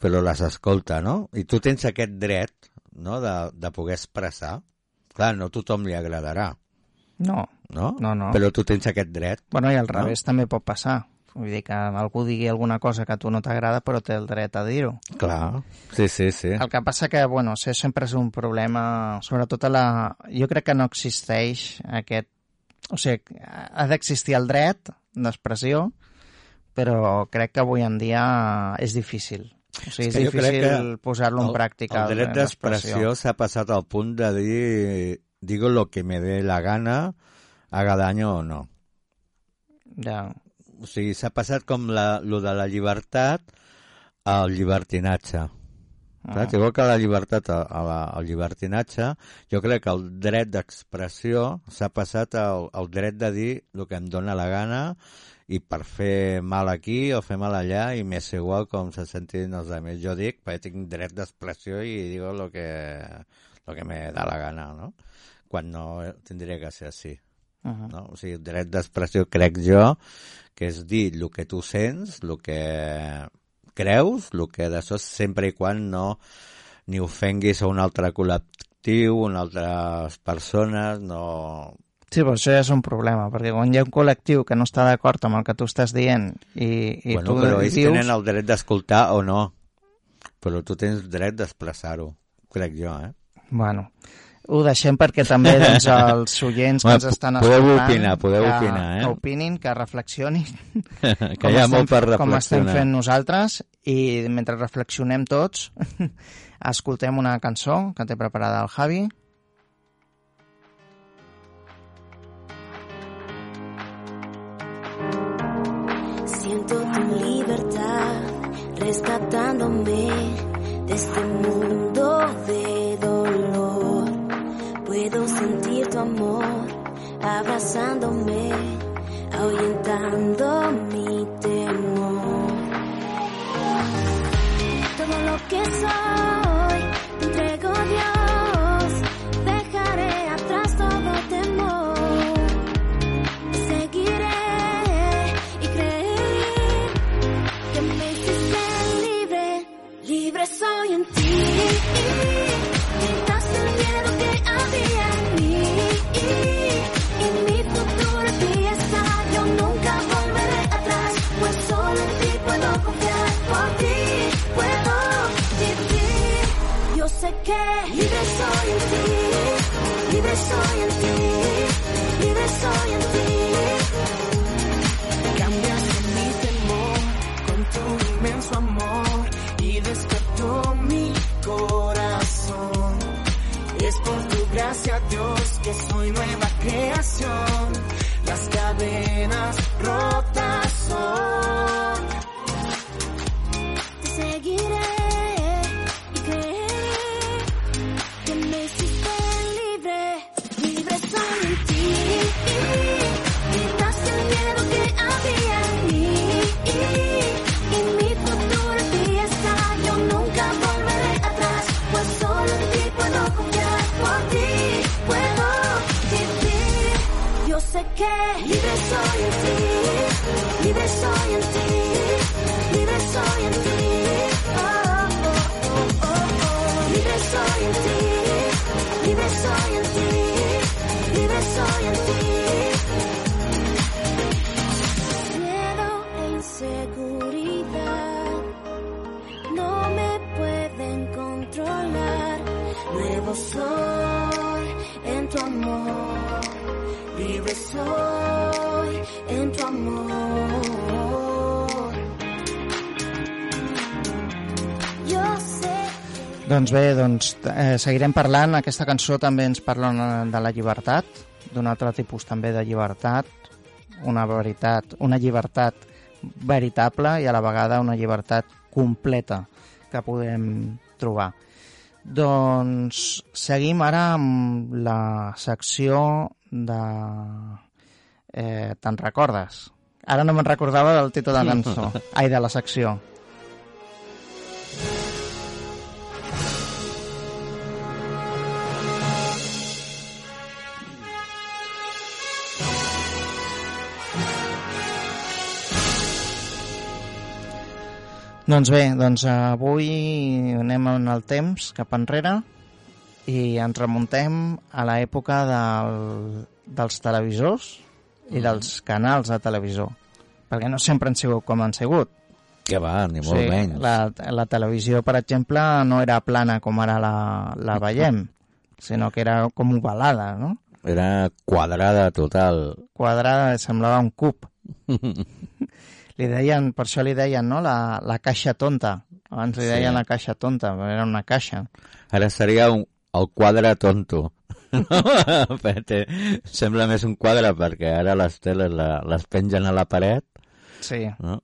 però les escolta, no? I tu tens aquest dret no? de, de poder expressar. Clar, no a tothom li agradarà, No, no? no, no. Però tu tens aquest dret. Bueno, i al No? revés també pot passar. Vull dir que algú digui alguna cosa que a tu no t'agrada, però té el dret a dir-ho. Clar, sí, sí, sí. El que passa que, bueno, això sempre és un problema, sobretot a la... Jo crec que no existeix aquest... O sigui, ha d'existir el dret d'expressió, però crec que avui en dia és difícil. O sigui, és, crec difícil posar-lo en el- pràctica. El dret d'expressió s'ha passat al punt de dir digo lo que me dé la gana, haga daño o no. Ja. O sigui, s'ha passat com la, lo de la llibertat al llibertinatge. Ah. Saps? Igual que la llibertat a, a la, al llibertinatge, jo crec que el dret d'expressió s'ha passat al, al dret de dir el que em dóna la gana i per fer mal aquí o fer mal allà i m'és igual com se sentin els altres. Jo dic, perquè tinc dret d'expressió i digo lo que, lo que me da la gana, no? Quan no tindria que ser així. Uh -huh. No? O sigui, el dret d'expressió crec jo que és dir el que tu sents, el que creus, el que d'això sempre i quan no ni ofenguis a un altre col·lectiu, a altres persones, no... Sí, però això ja és un problema, perquè quan hi ha un col·lectiu que no està d'acord amb el que tu estàs dient i, i bueno, tu però ells dius... tenen el dret d'escoltar o no, però tu tens dret d'expressar-ho, crec jo, eh? Bueno, ho deixem perquè també doncs, els oients que ens estan podeu escoltant... opinar, podeu que, opinar, eh? Que opinin, que reflexionin. que hi ha molt per Com estem reflexionar. fent nosaltres i mentre reflexionem tots escoltem una cançó que té preparada el Javi. Siento tu libertad rescatándome de este mundo de. Puedo sentir tu amor abrazándome, ahuyentando mi temor. Todo lo que soy, que libre soy en ti, libre soy en ti, libre soy en ti. Cambiaste mi temor con tu inmenso amor y despertó mi corazón. Es por tu gracia, Dios, que soy nueva creación. Las cadenas rotas son. Sé que libre soy en ti, libre soy en ti, libre soy en ti. Oh, oh, oh. Libre soy en ti, libre soy en ti, libre soy en ti. Miedo e inseguridad no me pueden controlar. Nuevo soy en tu amor, libre soy en tu amor. Yo sé Doncs bé, doncs, eh, seguirem parlant. Aquesta cançó també ens parla de la llibertat, d'un altre tipus també de llibertat, una veritat, una llibertat veritable i a la vegada una llibertat completa que podem trobar. Doncs seguim ara amb la secció de... Eh, Te'n recordes? Ara no me'n recordava del títol de la cançó. Ai, de la secció. Doncs bé, doncs avui anem en el temps cap enrere i ens remuntem a l'època del, dels televisors i dels canals de televisor. Perquè no sempre han sigut com han sigut. Que va, ni molt menys. La, la televisió, per exemple, no era plana com ara la, la veiem, sinó que era com ovalada, no? Era quadrada total. Quadrada, semblava un cub. Li deien, per això li deien, no?, la, la caixa tonta. Abans li Sí. deien la caixa tonta, però era una caixa. Ara seria un, el quadre tonto. No? Sembla més un quadre perquè ara les teles la, les pengen a la paret. Sí, No?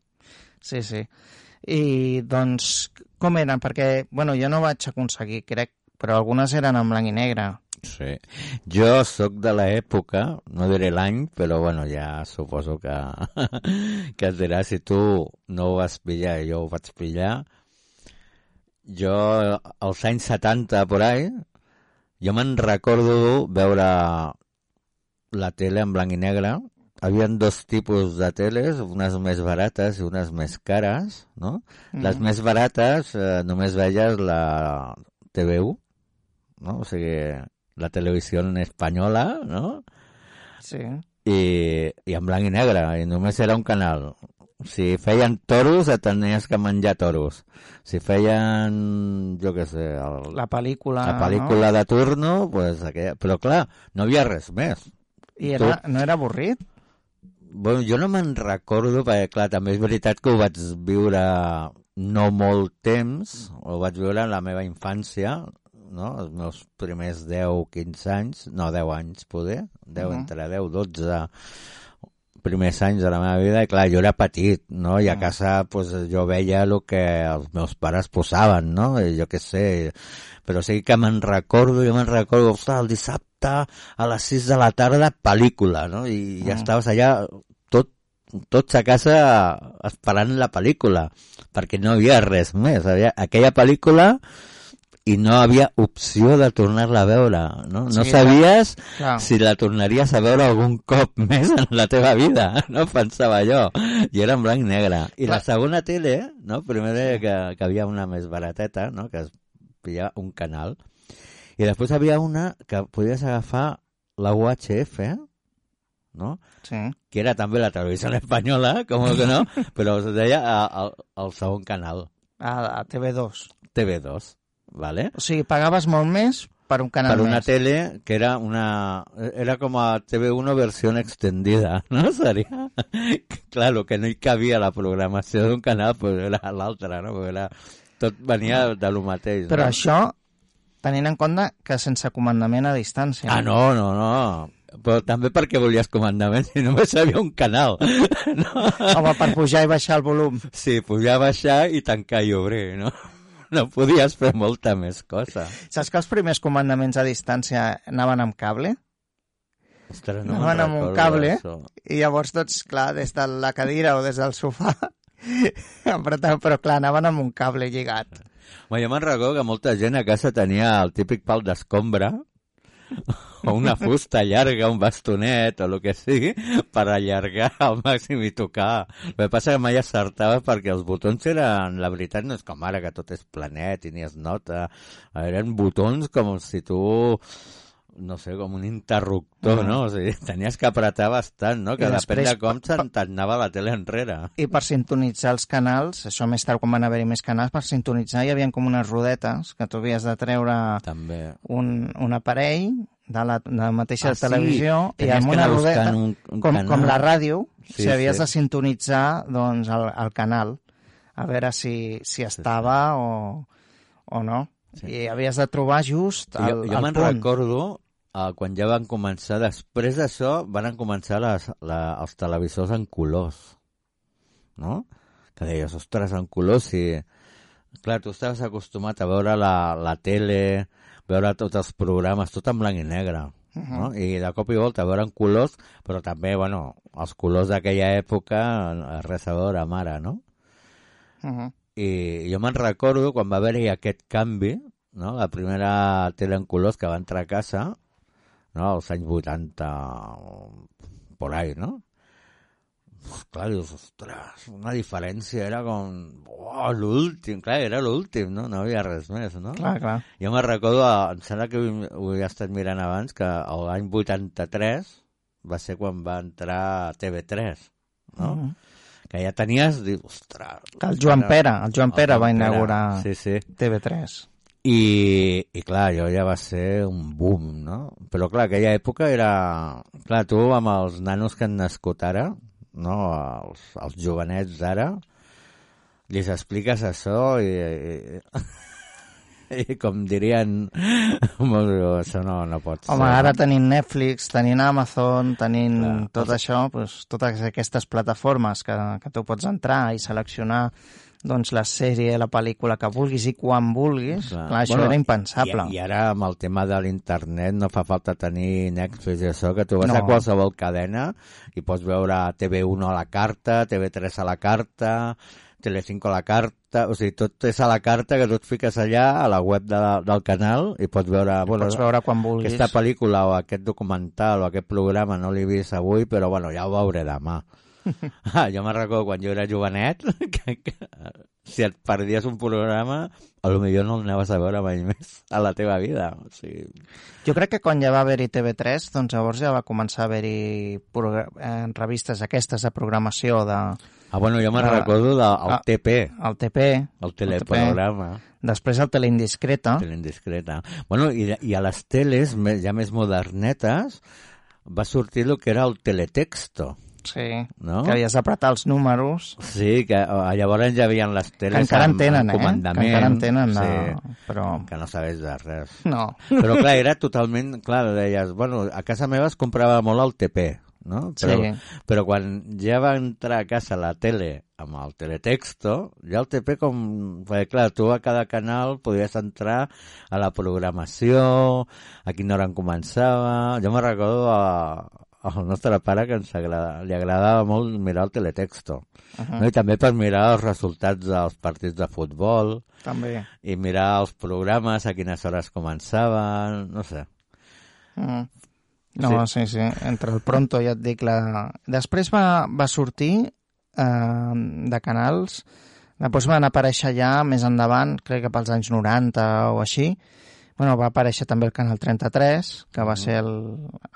sí, sí. I, doncs, com eren? Perquè, bueno, jo no vaig aconseguir, crec, però algunes eren en blanc i negre. Sí. Jo sóc de l'època, no diré l'any, però bueno, ja suposo que, que et dirà si tu no ho vas pillar i jo ho vaig pillar. Jo, als anys 70, por ahí, jo me'n recordo veure la tele en blanc i negre. Havien dos tipus de teles, unes més barates i unes més cares, no? Les Mhm. més barates eh, només veies la TV1, no? O sigui, la televisió espanyola, no? Sí. I, i en blanc i negre, i només era un canal. Si feien toros, et tenies que menjar toros. Si feien, jo què sé, el, La pel·lícula, la pel·lícula de turno, pues, aquella... però clar, no havia res més. no? I era, no era avorrit? Bueno, jo no me'n recordo, perquè clar, també és veritat que ho vaig viure no molt temps, ho vaig viure en la meva infància, no? els meus primers 10-15 anys, no, 10 anys poder, 10, Mhm. entre 10 12 primers anys de la meva vida, i clar, jo era petit, no? I a Mhm. casa pues, jo veia el que els meus pares posaven, no? I jo què sé, però sí que me'n recordo, jo me'n recordo, ostres, el dissabte a les 6 de la tarda, pel·lícula, no? I ja Mm. estaves allà tot, tots a casa esperant la pel·lícula, perquè no havia res més. Aquella pel·lícula i no havia opció de tornar-la a veure, no? No Sí, sabies clar. si la tornaries a veure algun cop més en la teva vida, no? Pensava jo. I era en blanc i negre. I la Clar. segona tele, no? Primer deia que, que havia una més barateta, no? Que es pillava un canal. I després havia una que podies agafar la UHF, no? Sí. Que era també la televisió espanyola, com que no? Però es deia al, al segon canal, A, a TV2. TV2. ¿Vale? O sigui, pagaves molt més per un canal per una més. tele que era una era com a TV1 versió extendida, no? Seria... Clar, el que no hi cabia la programació d'un canal pues era l'altre, no? Era... Tot venia de lo mateix. Però no? això, tenint en compte que sense comandament a distància. Ah, no, no, no. Però també perquè volies comandament si només hi havia un canal. No? Home, per pujar i baixar el volum. Sí, pujar, baixar i tancar i obrir, no? No podies fer molta més cosa. Saps que els primers comandaments a distància anaven amb cable? Ostres, no anaven amb un cable d'això. i llavors tots, clar, des de la cadira o des del sofà però clar, anaven amb un cable lligat. Home, jo me'n recordo que molta gent a casa tenia el típic pal d'escombra o una fusta llarga, un bastonet o el que sigui, per allargar al màxim i tocar. El que passa que mai acertava perquè els botons eren, la veritat no és com ara que tot és planet i ni es nota, eren botons com si tu no sé, com un interruptor, Mm. no? O sigui, tenies que apretar bastant, no? Que I depèn després de com se'n t'anava la tele enrere. I per sintonitzar els canals, això més tard quan van haver-hi més canals, per sintonitzar hi havia com unes rodetes que tu havies de treure També. un, un aparell de la, de la mateixa Ah, sí? televisió i Tenies amb una rodeta, un- un com, canal. com la ràdio, Sí, si havies sí. de sintonitzar doncs, el, el canal, a veure si, si estava o, o no. I havies de trobar just el, jo, jo el me'n punt. recordo uh, quan ja van començar, després d'això van començar les, la, els televisors en colors, no? Que deies, ostres, en colors, si... Clar, tu estaves acostumat a veure la, la tele, veure tots els programes, tot en blanc i negre, no? I de cop i volta veure en colors, però també, bueno, els colors d'aquella època, res a veure amb ara, no? Uh -huh. I jo me'n recordo quan va haver-hi aquest canvi, no? la primera tele en colors que va entrar a casa, no? als anys 80, o por ahí, no? Pues, clar, dius, ostres, una diferència, era com, oh, l'últim, clar, era l'últim, no? No havia res més, no? Clar, clar. Jo me'n recordo, em sembla que ho, he estat mirant abans, que l'any 83 va ser quan va entrar TV3, no? Mhm. Que ja tenies, dius, ostres... Que el Joan Pere, el Joan Pere Joan va Pere, inaugurar Sí, sí. TV3. I, I clar, allò ja va ser un boom, no? Però clar, aquella època era... Clar, tu amb els nanos que han nascut ara, no? Els, els jovenets d'ara, li expliques això i, i, i com dirien, això no, no pot ser. Home, ara tenint Netflix, tenint Amazon, tenint Clar, tot això, doncs, totes aquestes plataformes que, que tu pots entrar i seleccionar doncs, la sèrie, la pel·lícula que vulguis i quan vulguis, clar, clar això Bueno, era impensable. I, I ara amb el tema de l'internet no fa falta tenir Netflix i això, que tu vas No. a qualsevol cadena i pots veure TV1 a la carta, TV3 a la carta, Telecinco a la carta, o sigui, tot és a la carta que tu et fiques allà a la web de, del canal i pots veure... Bueno, pots veure quan vulguis. Aquesta pel·lícula o aquest documental o aquest programa no l'he vist avui, però bueno, ja ho veuré demà. Ah, jo me'n recordo quan jo era jovenet que, que si et perdies un programa a lo millor no el anaves a veure mai més a la teva vida. O sigui, Jo crec que quan ja va haver-hi TV3, doncs llavors ja va començar a haver-hi eh, revistes aquestes de programació de... ah, bueno, jo me'n Ah, recordo del ah, TP, El TP, el teleprograma. després el Teleindiscreta, Teleindiscreta. Bueno, i, i a les teles ja més modernetes va sortir el que era el teletexto. Sí, No? que havies d'apretar els números, Sí, que eh, llavors ja havien les que teles encara en amb, tenen, amb eh? Que encara en tenen, sí, no, però... que no sabés de res. No. Però clar, era totalment, clar, deies, bueno, a casa meva es comprava molt el TP, no? Però, Sí. però quan ja va entrar a casa la tele amb el teletexto, ja el TP com... Perquè clar, tu a cada canal podies entrar a la programació, a quina hora en començava... Jo me recordo a, al nostre pare que ens agrada, li agradava molt mirar el teletexto. Uh -huh. no? I també per mirar els resultats dels partits de futbol També. i mirar els programes, a quines hores començaven, no sé. Mm. No, sí. sí, Entre el Pronto, ja et dic, la... Després va, va sortir eh, de canals, després van aparèixer ja més endavant, crec que pels anys 90 o així, Bueno, va aparèixer també el Canal 33, que va Mhm. ser el,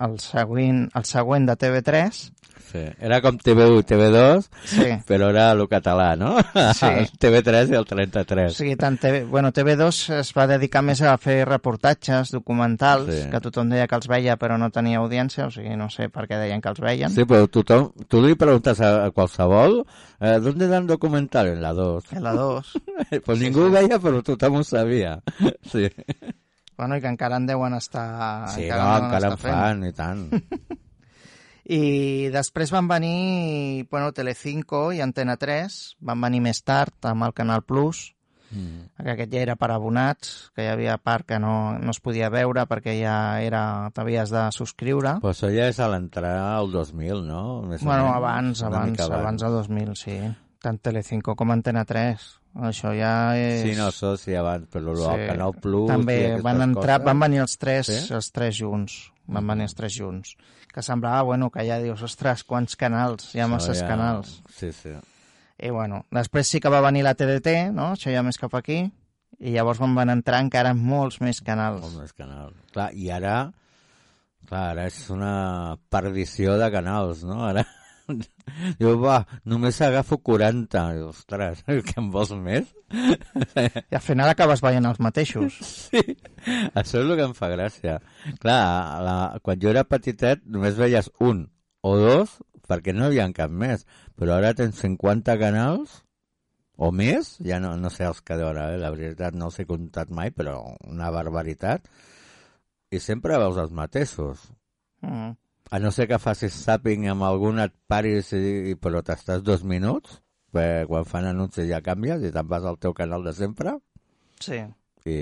el, següent, el següent de TV3. Sí. Era com TV1 i TV2, Sí. però era el català, no? Sí. El TV3 i el O 33. sigui, tant TV, bueno, TV2 es va dedicar més a fer reportatges, documentals, Sí. que tothom deia que els veia però no tenia audiència, o sigui, no sé per què deien que els veien. Sí, però tothom, tu li preguntes a, qualsevol eh, ¿dónde dan documental? En la 2. En la 2. pues ningú ho veia, però tothom ho sabia. Sí, Bueno, i que encara en deuen estar... sí encara no, encara en fan, i tant. I després van venir, bueno, Telecinco i Antena 3, van venir més tard amb el Canal Plus, Mm. que aquest ja era per abonats, que hi havia part que no, no es podia veure perquè ja era t'havies de subscriure. Però això ja és a l'entrar al 2000, no? Més Bueno, abans, abans, mica abans del 2000, sí. Tant Telecinco com Antena 3. Això ja és... Sí, no, això sí, abans, però sí. el Canal Plus... També van entrar, coses... van venir els tres, Sí? els tres junts. Van venir els tres junts. Que semblava, bueno, que ja dius, ostres, quants canals, hi ha Això masses ja- canals. Sí, sí. I bueno, després sí que va venir la TDT, no? Això ja més cap aquí. I llavors van van entrar encara molts més canals. Molt més canals. Clar, i ara... Clar, ara és una perdició de canals, no? Ara... Diu, va, només agafo 40. I, ostres, que en vols més? I al final acabes veient els mateixos. Sí, això és el que em fa gràcia. Clar, la, quan jo era petitet només veies un o dos perquè no hi havia cap més. Però ara tens 50 canals o més, ja no, no sé els que d'hora, eh? la veritat no els he comptat mai, però una barbaritat. I sempre veus els mateixos. Mm. A no ser que facis zapping amb algun et paris, i, però t'estàs dos minuts, perquè quan fan anuncis ja canvies i te'n vas al teu canal de sempre Sí. i,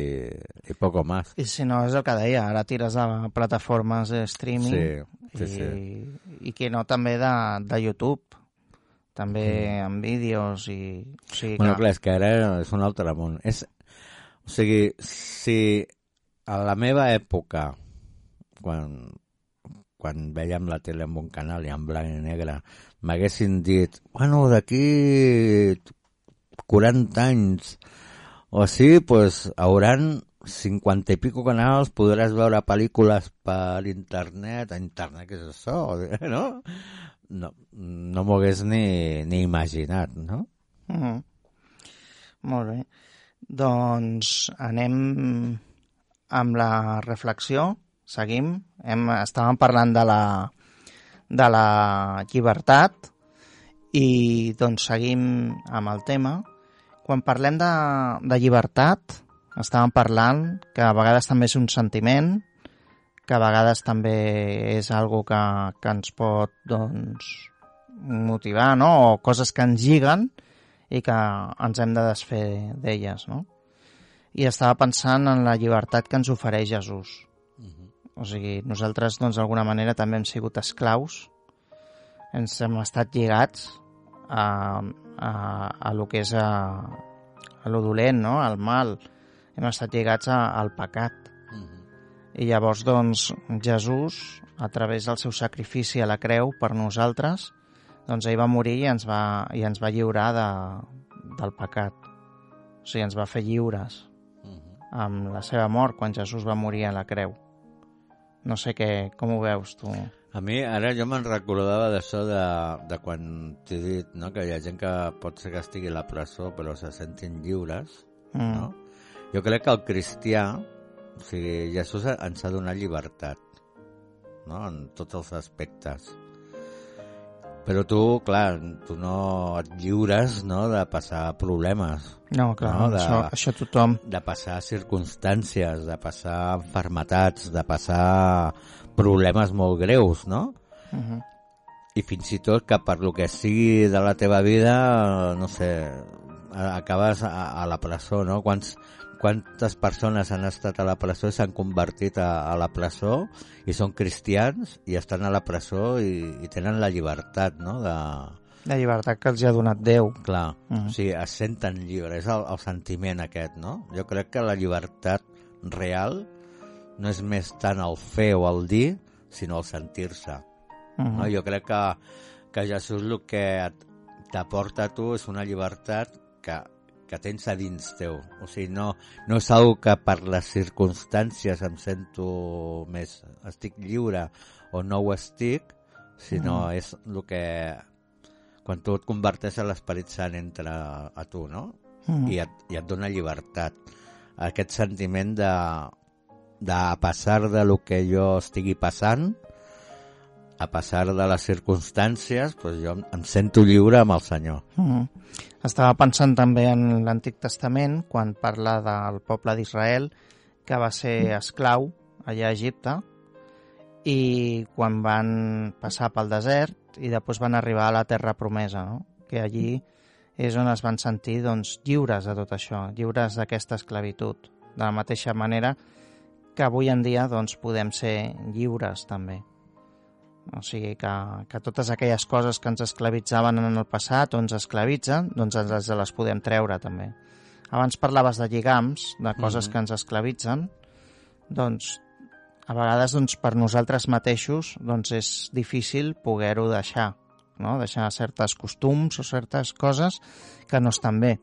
i poco más. I si no, és el que deia, ara tires a plataformes de streaming Sí, sí, i, sí. i que no també de, de YouTube, també amb vídeos i... O sigui Bueno, que... clar, és que ara és un altre món. És, o sigui, si a la meva època, quan, quan veiem la tele en un canal i en blanc i negre, m'haguessin dit, bueno, d'aquí 40 anys o així, pues, hauran 50 i pico canals, podràs veure pel·lícules per internet, a internet, què és això? No? No, no m'ho hagués ni, ni imaginat, no? Mm. Molt bé. Doncs anem amb la reflexió. Seguim. Hem, estàvem parlant de la, de la llibertat i doncs seguim amb el tema. Quan parlem de, de llibertat, estàvem parlant que a vegades també és un sentiment, que a vegades també és algo que, que ens pot doncs, motivar, no? o coses que ens lliguen i que ens hem de desfer d'elles, no? I estava pensant en la llibertat que ens ofereix Jesús. O sigui, nosaltres, doncs, d'alguna manera també hem sigut esclaus, ens hem estat lligats a, a, a lo que és a, a lo dolent, no? al mal. Hem estat lligats a, al pecat. I llavors, doncs, Jesús, a través del seu sacrifici a la creu per nosaltres, doncs ell va morir i ens va, i ens va lliurar de, del pecat. O sigui, ens va fer lliures amb la seva mort quan Jesús va morir a la creu. No sé què, com ho veus tu? A mi, ara jo me'n recordava d'això de, de quan t'he dit no? que hi ha gent que pot ser que estigui a la presó però se sentin lliures. Mm. No? Jo crec que el cristià, o sigui, Jesús ens ha donat llibertat no? en tots els aspectes. Però tu, clar, tu no et lliures no? de passar problemes. No, clar, No, de- això, això tothom. de passar circumstàncies, de passar enfermetats, de passar problemes molt greus, no? Uh -huh. I fins i tot que per lo que sigui de la teva vida, no sé, acabes a, a la presó, no? Quants, quantes persones han estat a la presó i s'han convertit a, a la presó i són cristians i estan a la presó i, i tenen la llibertat, no?, de, La llibertat que els ha donat Déu. Clar, Mhm. o sigui, es senten lliures, és el, el sentiment aquest, no? Jo crec que la llibertat real no és més tant el fer o el dir, sinó el sentir-se. Mhm. No? Jo crec que, que Jesús el que t'aporta a tu és una llibertat que, que tens a dins teu. O sigui, no, no és algo que per les circumstàncies em sento més... estic lliure o no ho estic, sinó Mhm. és el que... Quan tu et converteixes l'esperit sant entra a tu, no? Mhm. I, et, I et dona llibertat. Aquest sentiment de, de a passar de lo que jo estigui passant, a passar de les circumstàncies, doncs jo em, sento lliure amb el Senyor. Mm. Estava pensant també en l'Antic Testament, quan parla del poble d'Israel, que va ser esclau allà a Egipte, i quan van passar pel desert i després van arribar a la terra promesa, no? que allí és on es van sentir doncs, lliures de tot això, lliures d'aquesta esclavitud. De la mateixa manera que avui en dia doncs, podem ser lliures també. O sigui que, que totes aquelles coses que ens esclavitzaven en el passat o ens esclavitzen, doncs ens les podem treure també. Abans parlaves de lligams, de coses Mhm. que ens esclavitzen, doncs a vegades doncs, per nosaltres mateixos doncs, és difícil poder-ho deixar, no? deixar certes costums o certes coses que no estan bé.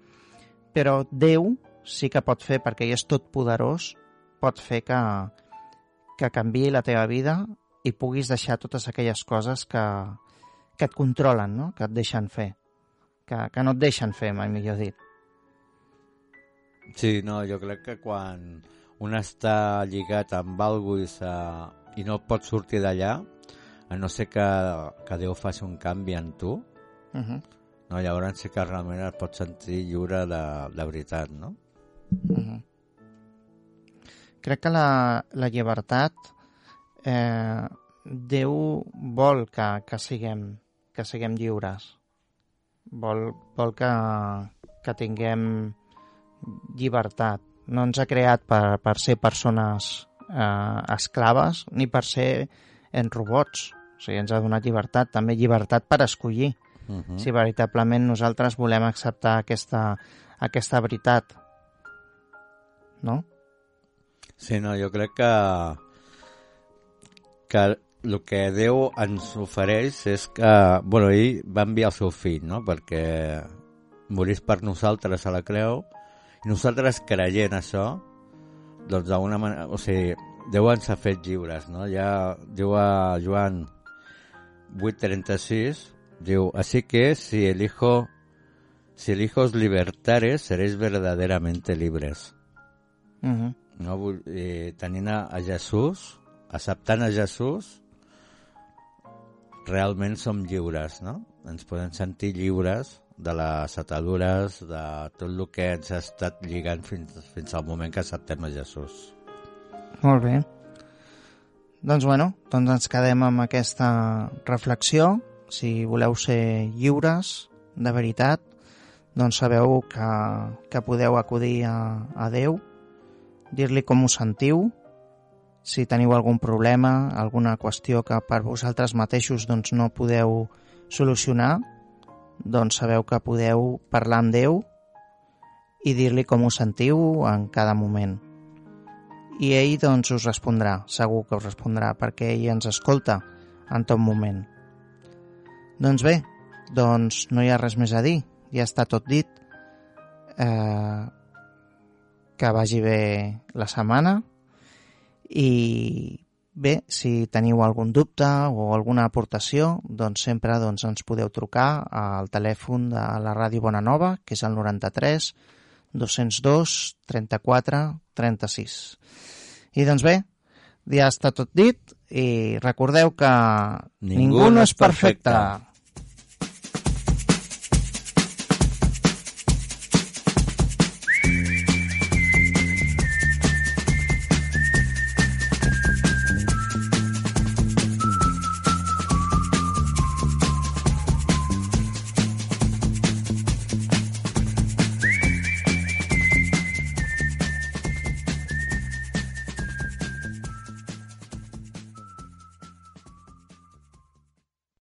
Però Déu sí que pot fer, perquè ell és tot poderós, pot fer que, que canvi la teva vida i puguis deixar totes aquelles coses que, que et controlen, no? que et deixen fer, que, que no et deixen fer, mai millor dit. Sí, no, jo crec que quan un està lligat amb algú i, se, i no pot sortir d'allà, a no ser que, que Déu faci un canvi en tu, Uh -huh. no, llavors sí que realment et pots sentir lliure de, de veritat, no? Uh -huh. Crec que la, la llibertat eh, Déu vol que, que, siguem, que siguem lliures. Vol, vol que, que tinguem llibertat. No ens ha creat per, per ser persones eh, esclaves ni per ser en robots. O sigui, ens ha donat llibertat, també llibertat per escollir Uh -huh. si veritablement nosaltres volem acceptar aquesta, aquesta veritat. No? Sí, no, jo crec que que el que Déu ens ofereix és que, bueno, ell va enviar el seu fill, no?, perquè morís per nosaltres a la creu, i nosaltres creient això, doncs d'alguna manera, o sigui, Déu ens ha fet lliures, no? Ja diu a Joan 8.36, diu, así que si el Hijo, si el Hijo os libertare, seréis verdaderamente libres. Uh -huh. no? Vull- Eh, tenint a, a Jesús, acceptant a Jesús, realment som lliures, no? Ens podem sentir lliures de les atadures, de tot el que ens ha estat lligant fins, fins al moment que acceptem a Jesús. Molt bé. Doncs bueno, doncs ens quedem amb aquesta reflexió. Si voleu ser lliures, de veritat, doncs sabeu que, que podeu acudir a, a Déu, dir-li com us sentiu, si teniu algun problema, alguna qüestió que per vosaltres mateixos doncs, no podeu solucionar, doncs sabeu que podeu parlar amb Déu i dir-li com us sentiu en cada moment i ell doncs us respondrà, segur que us respondrà, perquè ell ens escolta en tot moment. Doncs bé, doncs no hi ha res més a dir, ja està tot dit. Eh, que vagi bé la setmana i bé, si teniu algun dubte o alguna aportació, doncs sempre doncs, ens podeu trucar al telèfon de la Ràdio Bonanova, que és el 93 202 34 36. I doncs bé, ja està tot dit i recordeu que Ningú no és perfecte.